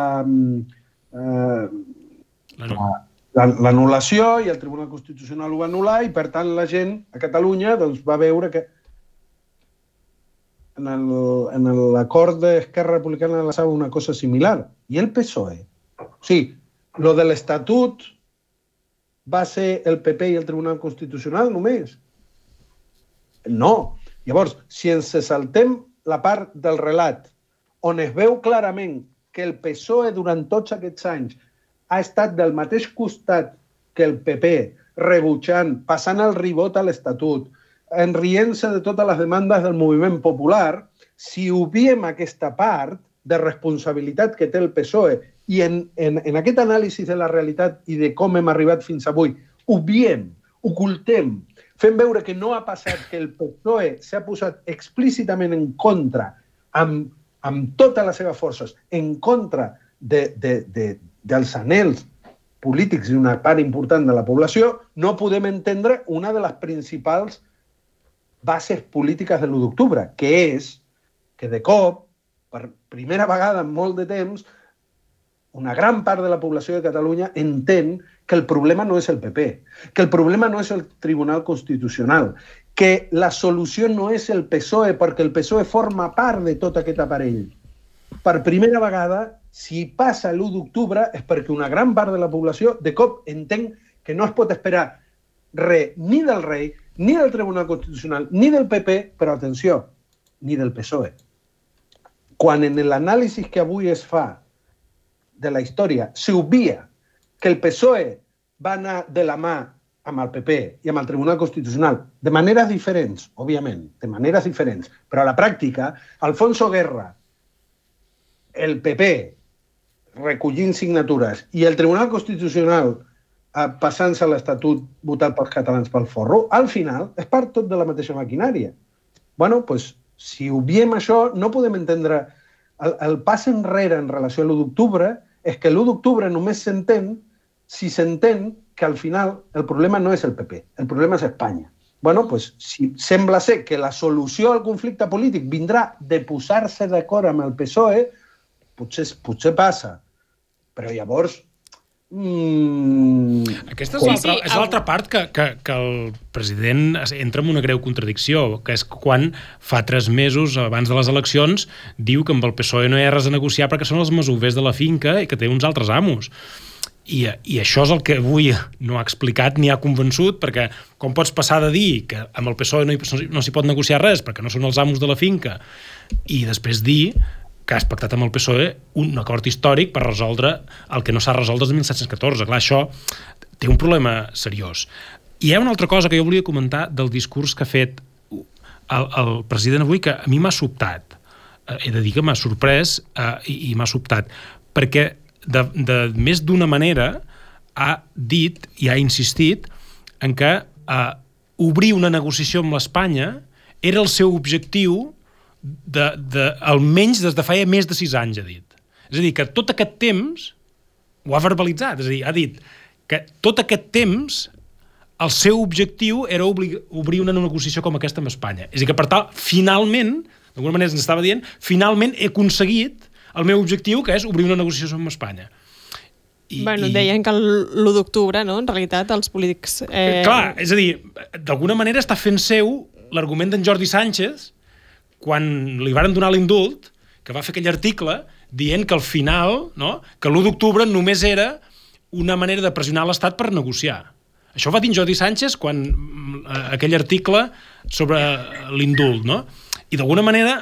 eh, l'anul·lació i el Tribunal Constitucional ho va anul·lar i, per tant, la gent a Catalunya doncs, va veure que en l'acord d'Esquerra Republicana la una cosa similar. I el PSOE. O sigui, lo de l'Estatut va ser el PP i el Tribunal Constitucional només. No. Llavors, si ens saltem la part del relat on es veu clarament que el PSOE durant tots aquests anys ha estat del mateix costat que el PP, rebutjant, passant el ribot a l'Estatut, enrient-se de totes les demandes del moviment popular, si obviem aquesta part de responsabilitat que té el PSOE i en, en, en aquest anàlisi de la realitat i de com hem arribat fins avui, obviem, ocultem, fem veure que no ha passat que el PSOE s'ha posat explícitament en contra, amb, amb totes les seves forces, en contra de, de, de, dels anells polítics d'una part important de la població, no podem entendre una de les principals bases polítiques de l'1 d'octubre, que és que de cop, per primera vegada en molt de temps, una gran part de la població de Catalunya entén que el problema no és el PP, que el problema no és el Tribunal Constitucional, que la solució no és el PSOE, perquè el PSOE forma part de tot aquest aparell. Per primera vegada, si passa l'1 d'octubre, és perquè una gran part de la població de cop entén que no es pot esperar res ni del rei, ni del Tribunal Constitucional, ni del PP, però atenció, ni del PSOE. Quan en l'anàlisi que avui es fa de la història s'obvia que el PSOE va anar de la mà amb el PP i amb el Tribunal Constitucional, de maneres diferents, òbviament, de maneres diferents, però a la pràctica, Alfonso Guerra, el PP, recollint signatures, i el Tribunal Constitucional eh, passant-se l'Estatut votat pels catalans pel forro, al final és part tot de la mateixa maquinària. bueno, pues, si obviem això, no podem entendre... El, el pas enrere en relació a l'1 d'octubre és que l'1 d'octubre només s'entén si s'entén que al final el problema no és el PP, el problema és Espanya. bueno, pues, si sembla ser que la solució al conflicte polític vindrà de posar-se d'acord amb el PSOE, potser, potser passa. Però llavors Mm, Aquesta és sí, l'altra sí, el... part que, que, que el president entra en una greu contradicció, que és quan fa tres mesos abans de les eleccions diu que amb el PSOE no hi ha res a negociar perquè són els masovers de la finca i que té uns altres amos. I, I això és el que avui no ha explicat ni ha convençut, perquè com pots passar de dir que amb el PSOE no, hi, no s'hi pot negociar res perquè no són els amos de la finca i després dir que ha pactat amb el PSOE un acord històric per resoldre el que no s'ha resolt des de 1714. Clar, això té un problema seriós. I hi ha una altra cosa que jo volia comentar del discurs que ha fet el, el president avui que a mi m'ha sobtat. Eh, he de dir que m'ha sorprès eh, i, i m'ha sobtat, perquè de, de més d'una manera ha dit i ha insistit en que eh, obrir una negociació amb l'Espanya era el seu objectiu de, de, almenys des de feia més de sis anys, ha dit. És a dir, que tot aquest temps ho ha verbalitzat, és a dir, ha dit que tot aquest temps el seu objectiu era obrir, una negociació com aquesta amb Espanya. És a dir, que per tal, finalment, d'alguna manera ens estava dient, finalment he aconseguit el meu objectiu, que és obrir una negociació amb Espanya. I, bueno, i... deien que l'1 d'octubre, no?, en realitat, els polítics... Eh... Clar, és a dir, d'alguna manera està fent seu l'argument d'en Jordi Sánchez, quan li varen donar l'indult, que va fer aquell article dient que al final, no, que l'1 d'octubre només era una manera de pressionar l'Estat per negociar. Això va dir Jordi Sánchez quan eh, aquell article sobre l'indult, no? I d'alguna manera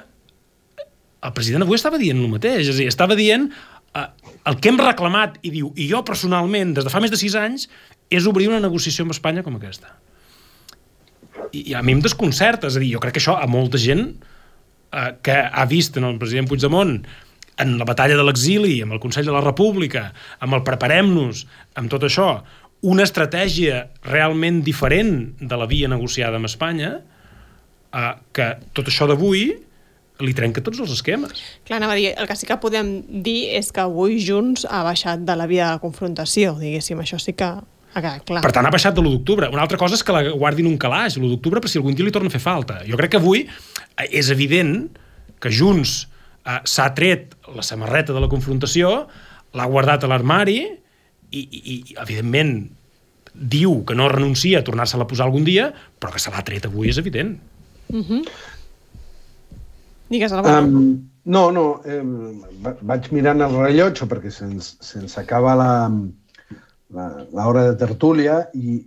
el president avui estava dient el mateix, és a dir, estava dient eh, el que hem reclamat i diu, i jo personalment, des de fa més de sis anys, és obrir una negociació amb Espanya com aquesta. I, i a mi em desconcerta, és a dir, jo crec que això a molta gent eh, que ha vist en el president Puigdemont en la batalla de l'exili, amb el Consell de la República, amb el preparem-nos, amb tot això, una estratègia realment diferent de la via negociada amb Espanya, eh, que tot això d'avui li trenca tots els esquemes. Clar, anava a dir, el que sí que podem dir és que avui Junts ha baixat de la via de confrontació, diguéssim, això sí que Ah, clar. Per tant, ha baixat de l'1 d'octubre. Una altra cosa és que la guardin un calaix l'1 d'octubre per si algun dia li torna a fer falta. Jo crec que avui eh, és evident que Junts eh, s'ha tret la samarreta de la confrontació, l'ha guardat a l'armari i, i, i, evidentment, diu que no renuncia a tornar-se-la a posar algun dia, però que se l'ha tret avui és evident. Mm -hmm. Digues, um, No, no, eh, vaig mirant el rellotge perquè se'ns se acaba la, la, la hora de tertúlia i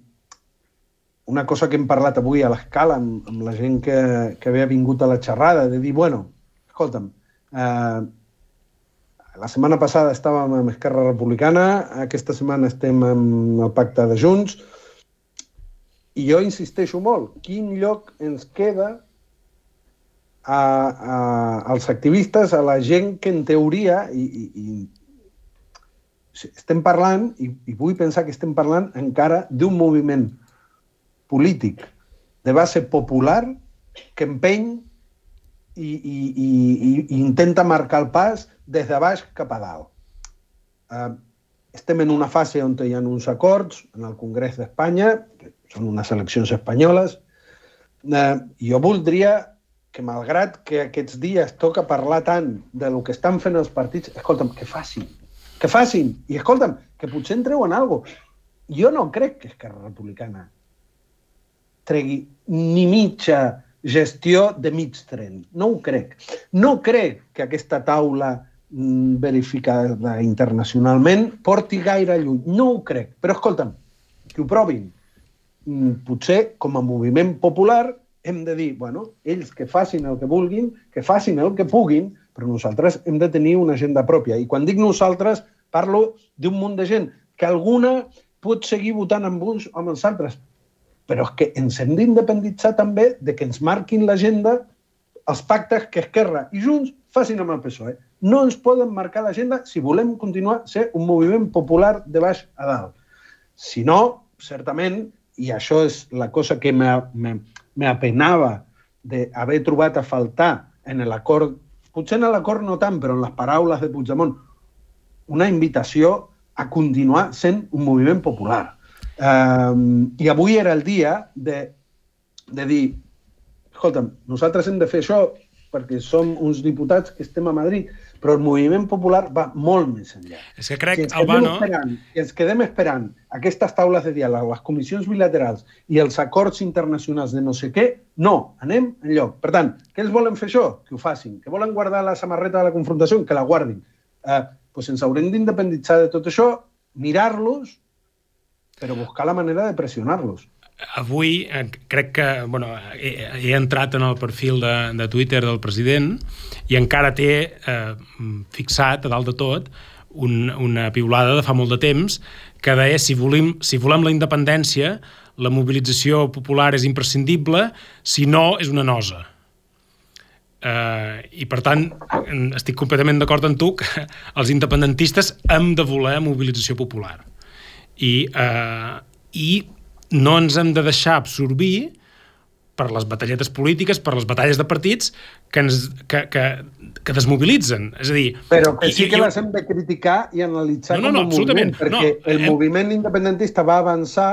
una cosa que hem parlat avui a l'escala amb, amb la gent que, que havia vingut a la xerrada, de dir, bueno, escolta'm, eh, la setmana passada estàvem amb Esquerra Republicana, aquesta setmana estem amb el pacte de Junts, i jo insisteixo molt, quin lloc ens queda a, a, als activistes, a la gent que en teoria, i, i, i estem parlant, i, i vull pensar que estem parlant encara d'un moviment polític de base popular que empeny i, i, i, i intenta marcar el pas des de baix cap a dalt. Uh, estem en una fase on hi ha uns acords en el Congrés d'Espanya, que són unes eleccions espanyoles, uh, jo voldria que malgrat que aquests dies toca parlar tant de lo que estan fent els partits, escolta'm, que facin, que facin, i escolta'm, que potser en treuen alguna cosa. Jo no crec que Esquerra Republicana tregui ni mitja gestió de mig tren. No ho crec. No crec que aquesta taula mm, verificada internacionalment porti gaire lluny. No ho crec. Però escolta'm, que ho provin. Mm, potser, com a moviment popular, hem de dir, bueno, ells que facin el que vulguin, que facin el que puguin, però nosaltres hem de tenir una agenda pròpia. I quan dic nosaltres, parlo d'un munt de gent, que alguna pot seguir votant amb uns o amb els altres, però és que ens hem d'independitzar també de que ens marquin l'agenda els pactes que Esquerra i Junts facin amb el PSOE. No ens poden marcar l'agenda si volem continuar ser un moviment popular de baix a dalt. Si no, certament, i això és la cosa que m'apenava d'haver trobat a faltar en l'acord, potser en l'acord no tant, però en les paraules de Puigdemont, una invitació a continuar sent un moviment popular. Um, I avui era el dia de, de dir, escolta'm, nosaltres hem de fer això perquè som uns diputats que estem a Madrid, però el moviment popular va molt més enllà. És que crec, si ens Albano... Esperant, si ens quedem esperant aquestes taules de diàleg, les comissions bilaterals i els acords internacionals de no sé què, no, anem en lloc. Per tant, què els volen fer això? Que ho facin. Que volen guardar la samarreta de la confrontació? Que la guardin. Eh, doncs ens haurem d'independitzar de tot això, mirar-los però buscar la manera de pressionar-los. Avui eh, crec que bueno, he, he entrat en el perfil de, de Twitter del president i encara té eh, fixat a dalt de tot un, una piulada de fa molt de temps que deia si volem, si volem la independència la mobilització popular és imprescindible, si no és una nosa. Uh, I per tant, estic completament d'acord amb tu que els independentistes hem de voler mobilització popular i, eh, i no ens hem de deixar absorbir per les batalletes polítiques, per les batalles de partits que, ens, que, que, que desmobilitzen. És a dir... Però que sí que les hem de criticar i analitzar no, no, no, com a moviment, perquè no, el hem... moviment independentista va avançar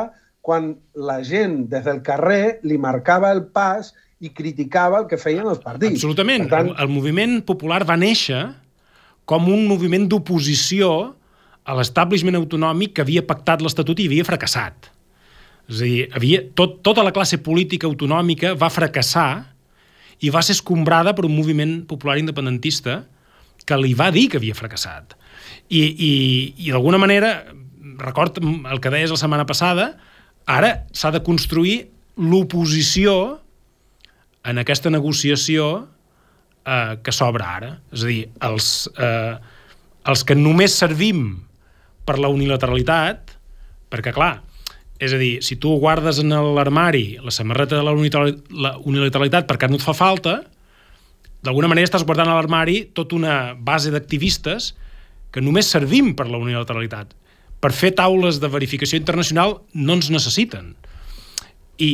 quan la gent des del carrer li marcava el pas i criticava el que feien els partits. Absolutament. tant... El, el moviment popular va néixer com un moviment d'oposició a l'establishment autonòmic que havia pactat l'Estatut i havia fracassat. És a dir, havia, tot, tota la classe política autonòmica va fracassar i va ser escombrada per un moviment popular independentista que li va dir que havia fracassat. I, i, i d'alguna manera, record el que deies la setmana passada, ara s'ha de construir l'oposició en aquesta negociació eh, que s'obre ara. És a dir, els, eh, els que només servim per la unilateralitat, perquè, clar, és a dir, si tu guardes en l'armari la samarreta de la unilateralitat perquè no et fa falta, d'alguna manera estàs guardant a l'armari tota una base d'activistes que només servim per la unilateralitat. Per fer taules de verificació internacional no ens necessiten. I,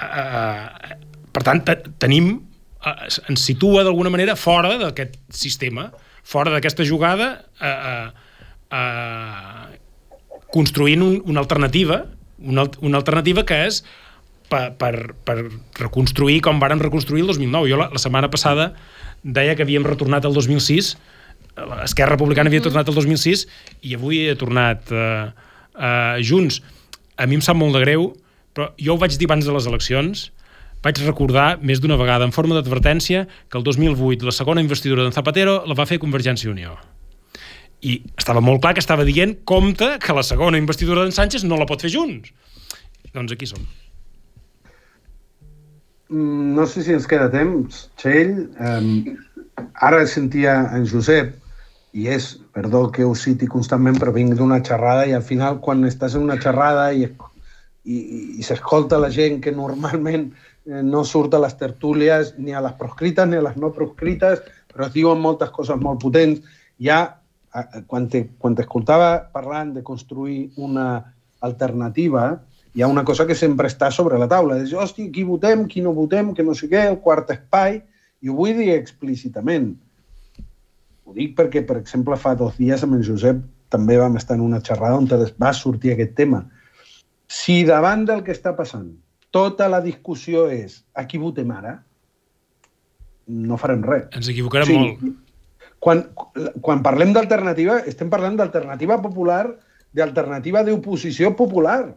eh, per tant, tenim, eh, ens situa d'alguna manera fora d'aquest sistema, fora d'aquesta jugada eh, eh, eh, construint un, una alternativa, una, una alternativa que és per, per, per reconstruir com varen reconstruir el 2009. Jo la, la setmana passada deia que havíem retornat al 2006, l'Esquerra Republicana havia tornat al 2006 i avui he tornat eh, eh, junts. A mi em sap molt de greu, però jo ho vaig dir abans de les eleccions, vaig recordar més d'una vegada en forma d'advertència que el 2008 la segona investidura d'en Zapatero la va fer Convergència i Unió i estava molt clar que estava dient compte que la segona investidura d'en Sánchez no la pot fer junts. Doncs aquí som. mm, no sé si ens queda temps, Txell. Um, ara sentia en Josep, i és, perdó que ho citi constantment, però vinc d'una xerrada i al final quan estàs en una xerrada i, i, i s'escolta la gent que normalment eh, no surt a les tertúlies ni a les proscrites ni a les no proscrites, però es diuen moltes coses molt potents. Ja, quan t'escoltava parlant de construir una alternativa, hi ha una cosa que sempre està sobre la taula. És, hòstia, qui votem, qui no votem, que no sé què, el quart espai, i ho vull dir explícitament. Ho dic perquè, per exemple, fa dos dies amb en Josep també vam estar en una xerrada on va sortir aquest tema. Si davant del que està passant tota la discussió és a qui votem ara, no farem res. Ens equivocarem sí, molt. Quan, quan parlem d'alternativa, estem parlant d'alternativa popular, d'alternativa d'oposició popular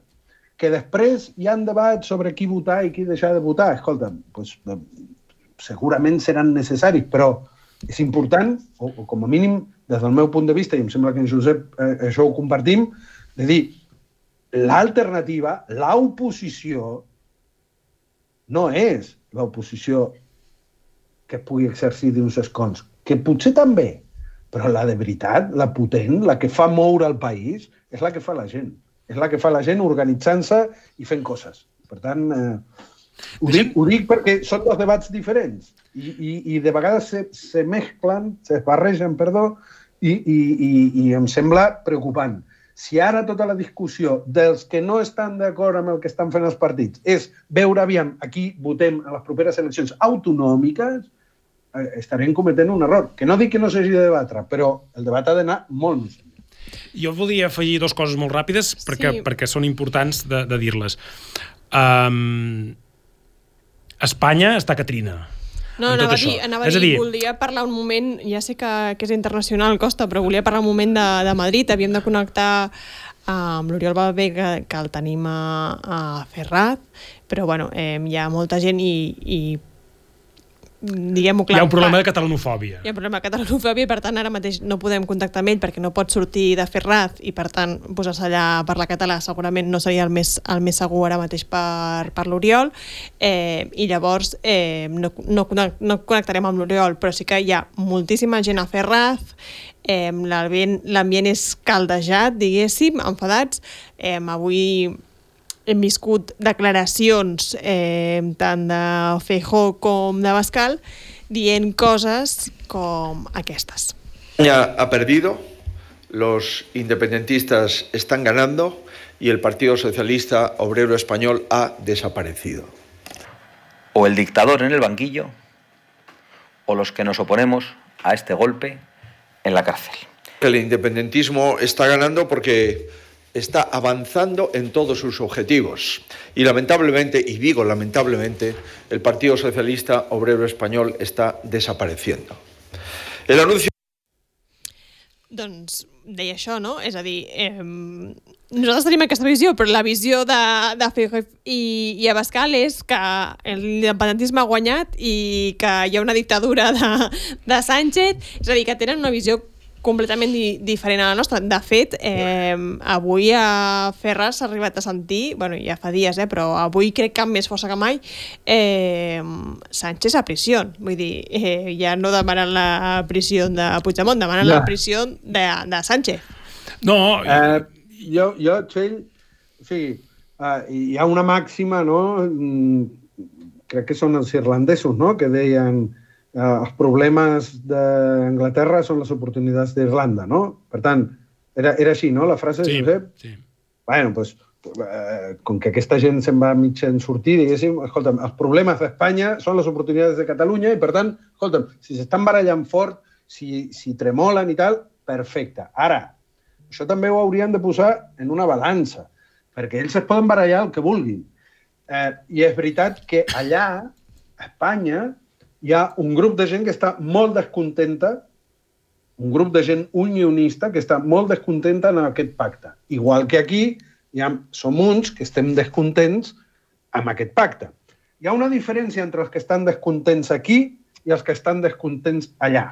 que després hi han debats sobre qui votar i qui deixar de votar. Escolta, doncs, segurament seran necessaris, però és important, o, o com a mínim des del meu punt de vista, i em sembla que en Josep eh, això ho compartim, de dir, l'alternativa, l'oposició, no és l'oposició que pugui exercir d'uns escons, que potser també, però la de veritat, la potent, la que fa moure el país, és la que fa la gent és la que fa la gent organitzant-se i fent coses. Per tant, eh, ho, dic, ho dic perquè són dos debats diferents i, i, i de vegades se, se mesclen, se barregen, perdó, i, i, i, i em sembla preocupant. Si ara tota la discussió dels que no estan d'acord amb el que estan fent els partits és veure aviam a qui votem a les properes eleccions autonòmiques, eh, estarem cometent un error. Que no dic que no s'hagi de debatre, però el debat ha d'anar molt més jo volia afegir dues coses molt ràpides perquè, sí. perquè són importants de, de dir-les. Um, Espanya està Catrina. No, anava a, dir, anava a dir, dir, volia parlar un moment, ja sé que, que és internacional, costa, però volia parlar un moment de, de Madrid, havíem de connectar amb l'Oriol Balbé, que, que el tenim a, a Ferrat, però bueno, eh, hi ha molta gent i, i diguem-ho clar. Hi ha un problema de catalanofòbia. Hi ha un problema de catalanofòbia i per tant ara mateix no podem contactar amb ell perquè no pot sortir de Ferraz i per tant posar-se allà a parlar català segurament no seria el més, el més segur ara mateix per, per l'Oriol eh, i llavors eh, no, no, no connectarem amb l'Oriol però sí que hi ha moltíssima gent a Ferraz eh, l'ambient és caldejat diguéssim, enfadats eh, avui hem viscut declaracions eh, tant de Feijó com de Bascal dient coses com aquestes. España ha perdido, los independentistas están ganando y el Partido Socialista Obrero Español ha desaparecido. O el dictador en el banquillo o los que nos oponemos a este golpe en la cárcel. El independentismo está ganando porque está avanzando en todos sus objetivos. Y lamentablemente, y digo lamentablemente, el Partido Socialista Obrero Español está desapareciendo. El anuncio... Doncs deia això, no? És a dir, eh, nosaltres tenim aquesta visió, però la visió de, de Feijóo i, i Abascal és que l'independentisme ha guanyat i que hi ha una dictadura de, de Sánchez, és a dir, que tenen una visió completament di diferent a la nostra. De fet, eh, avui a Ferraz s'ha arribat a sentir, bueno, ja fa dies, eh, però avui crec que amb més força que mai, eh, Sánchez a prisió. Vull dir, eh, ja no demanen la prisió de Puigdemont, demanen ja. la prisió de, de Sánchez. No, eh, jo, jo, Txell, o sigui, uh, hi ha una màxima, no?, mm, crec que són els irlandesos, no?, que deien eh, els problemes d'Anglaterra són les oportunitats d'Irlanda, no? Per tant, era, era així, no?, la frase, sí, Josep? Sí. Bueno, doncs, eh, com que aquesta gent se'n va mig en sortir, diguéssim, escolta'm, els problemes d'Espanya són les oportunitats de Catalunya i, per tant, escolta'm, si s'estan barallant fort, si, si tremolen i tal, perfecte. Ara, això també ho haurien de posar en una balança, perquè ells es poden barallar el que vulguin. Eh, I és veritat que allà, a Espanya, hi ha un grup de gent que està molt descontenta, un grup de gent unionista que està molt descontenta en aquest pacte. Igual que aquí hi ha, som uns que estem descontents amb aquest pacte. Hi ha una diferència entre els que estan descontents aquí i els que estan descontents allà.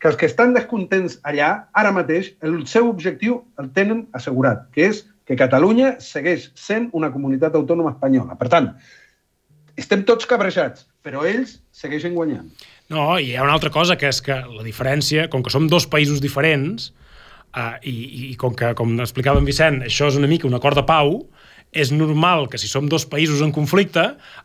Que els que estan descontents allà, ara mateix, el seu objectiu el tenen assegurat, que és que Catalunya segueix sent una comunitat autònoma espanyola. Per tant, estem tots cabrejats, però ells segueixen guanyant. No, i hi ha una altra cosa, que és que la diferència, com que som dos països diferents, uh, i, i com que, com explicava en Vicent, això és una mica un acord de pau, és normal que si som dos països en conflicte,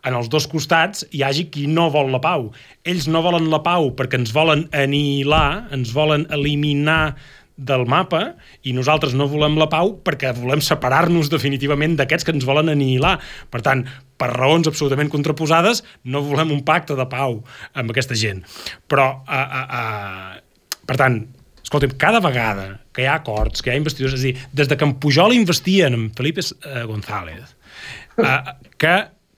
en els dos costats hi hagi qui no vol la pau. Ells no volen la pau perquè ens volen anihilar, ens volen eliminar del mapa i nosaltres no volem la pau perquè volem separar-nos definitivament d'aquests que ens volen anihilar. Per tant, per raons absolutament contraposades, no volem un pacte de pau amb aquesta gent. Però, uh, uh, uh, per tant, escolta'm, cada vegada que hi ha acords, que hi ha investidors, és a dir, des de que en Pujol investien en Felipe uh, González, uh, que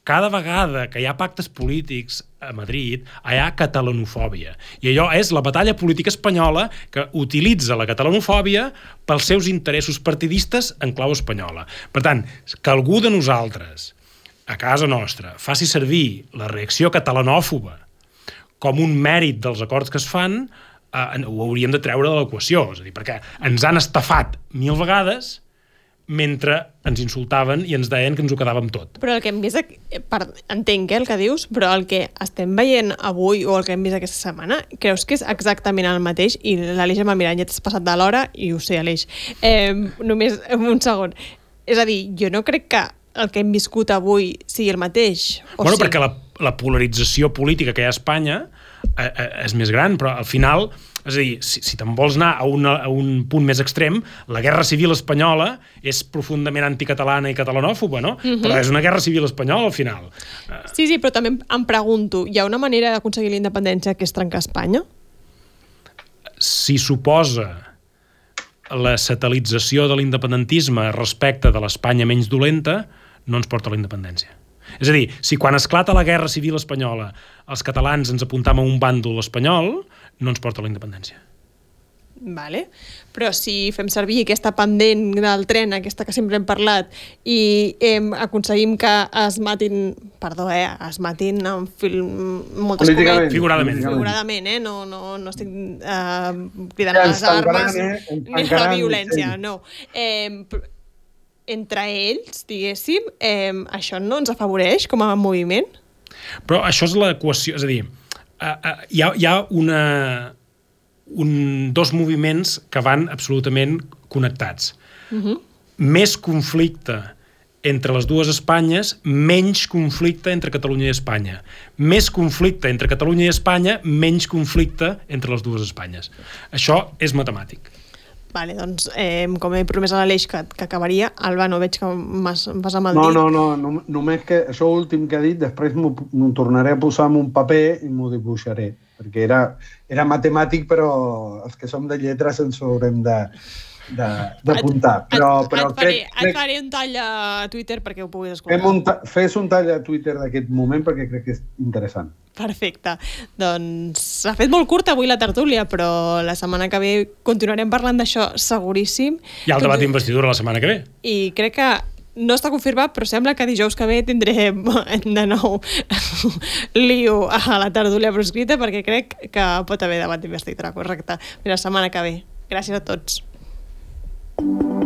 cada vegada que hi ha pactes polítics a Madrid, hi ha catalanofòbia. I allò és la batalla política espanyola que utilitza la catalanofòbia pels seus interessos partidistes en clau espanyola. Per tant, que algú de nosaltres, a casa nostra, faci servir la reacció catalanòfoba com un mèrit dels acords que es fan, eh, ho hauríem de treure de l'equació. És a dir, perquè ens han estafat mil vegades mentre ens insultaven i ens deien que ens ho quedàvem tot. Però el que hem vist, per, entenc eh, el que dius, però el que estem veient avui o el que hem vist aquesta setmana, creus que és exactament el mateix? I l'Aleix m'ha mirat, ja t'has passat de l'hora i ho sé, Aleix. Eh, només un segon. És a dir, jo no crec que el que hem viscut avui sigui el mateix. O bueno, sí? perquè la, la polarització política que hi ha a Espanya eh, eh, és més gran, però al final és a dir, si, si te'n vols anar a, una, a un punt més extrem, la guerra civil espanyola és profundament anticatalana i catalanòfoba, no? Uh Mhm. -huh. Però és una guerra civil espanyola, al final. Sí, sí, però també em, em pregunto, hi ha una manera d'aconseguir la independència que és trencar Espanya? Si suposa la satelització de l'independentisme respecte de l'Espanya menys dolenta, no ens porta a la independència. És a dir, si quan esclata la guerra civil espanyola els catalans ens apuntam a un bàndol espanyol, no ens porta a la independència. Vale. Però si fem servir aquesta pendent del tren, aquesta que sempre hem parlat, i em, aconseguim que es matin, perdó, eh, es matin en film, moltes Políticament. comèdies, Figuradament. figuradament, eh? no, no, no estic eh, cridant Ja a les armes tancaran, eh? Ni a la violència, sí. no. Eh, pr- entre ells, diguéssim, eh, això no ens afavoreix com a moviment? Però això és l'equació, és a dir, uh, uh, hi, ha, hi ha una, un, dos moviments que van absolutament connectats. Uh -huh. Més conflicte entre les dues Espanyes, menys conflicte entre Catalunya i Espanya. Més conflicte entre Catalunya i Espanya, menys conflicte entre les dues Espanyes. Això és matemàtic. Vale, doncs, eh, com he promès a l'Aleix que, que acabaria, Alba, no veig que vas amb el No, dit. no, no, no, només que això últim que ha dit, després m'ho tornaré a posar en un paper i m'ho dibuixaré, perquè era, era matemàtic, però els que som de lletres ens ho haurem de- d'apuntar. Però, et, però et, faré, crec, et faré un tall a Twitter perquè ho puguis escoltar. fem un, ta- fes un tall a Twitter d'aquest moment perquè crec que és interessant. Perfecte. Doncs s'ha fet molt curta avui la tertúlia, però la setmana que ve continuarem parlant d'això seguríssim. Hi ha el debat d'investidura la setmana que ve. I crec que no està confirmat, però sembla que dijous que ve tindrem de nou lío a la tertúlia proscrita perquè crec que pot haver debat d'investidura, correcte. Fins la setmana que ve. Gràcies a tots. Thank you.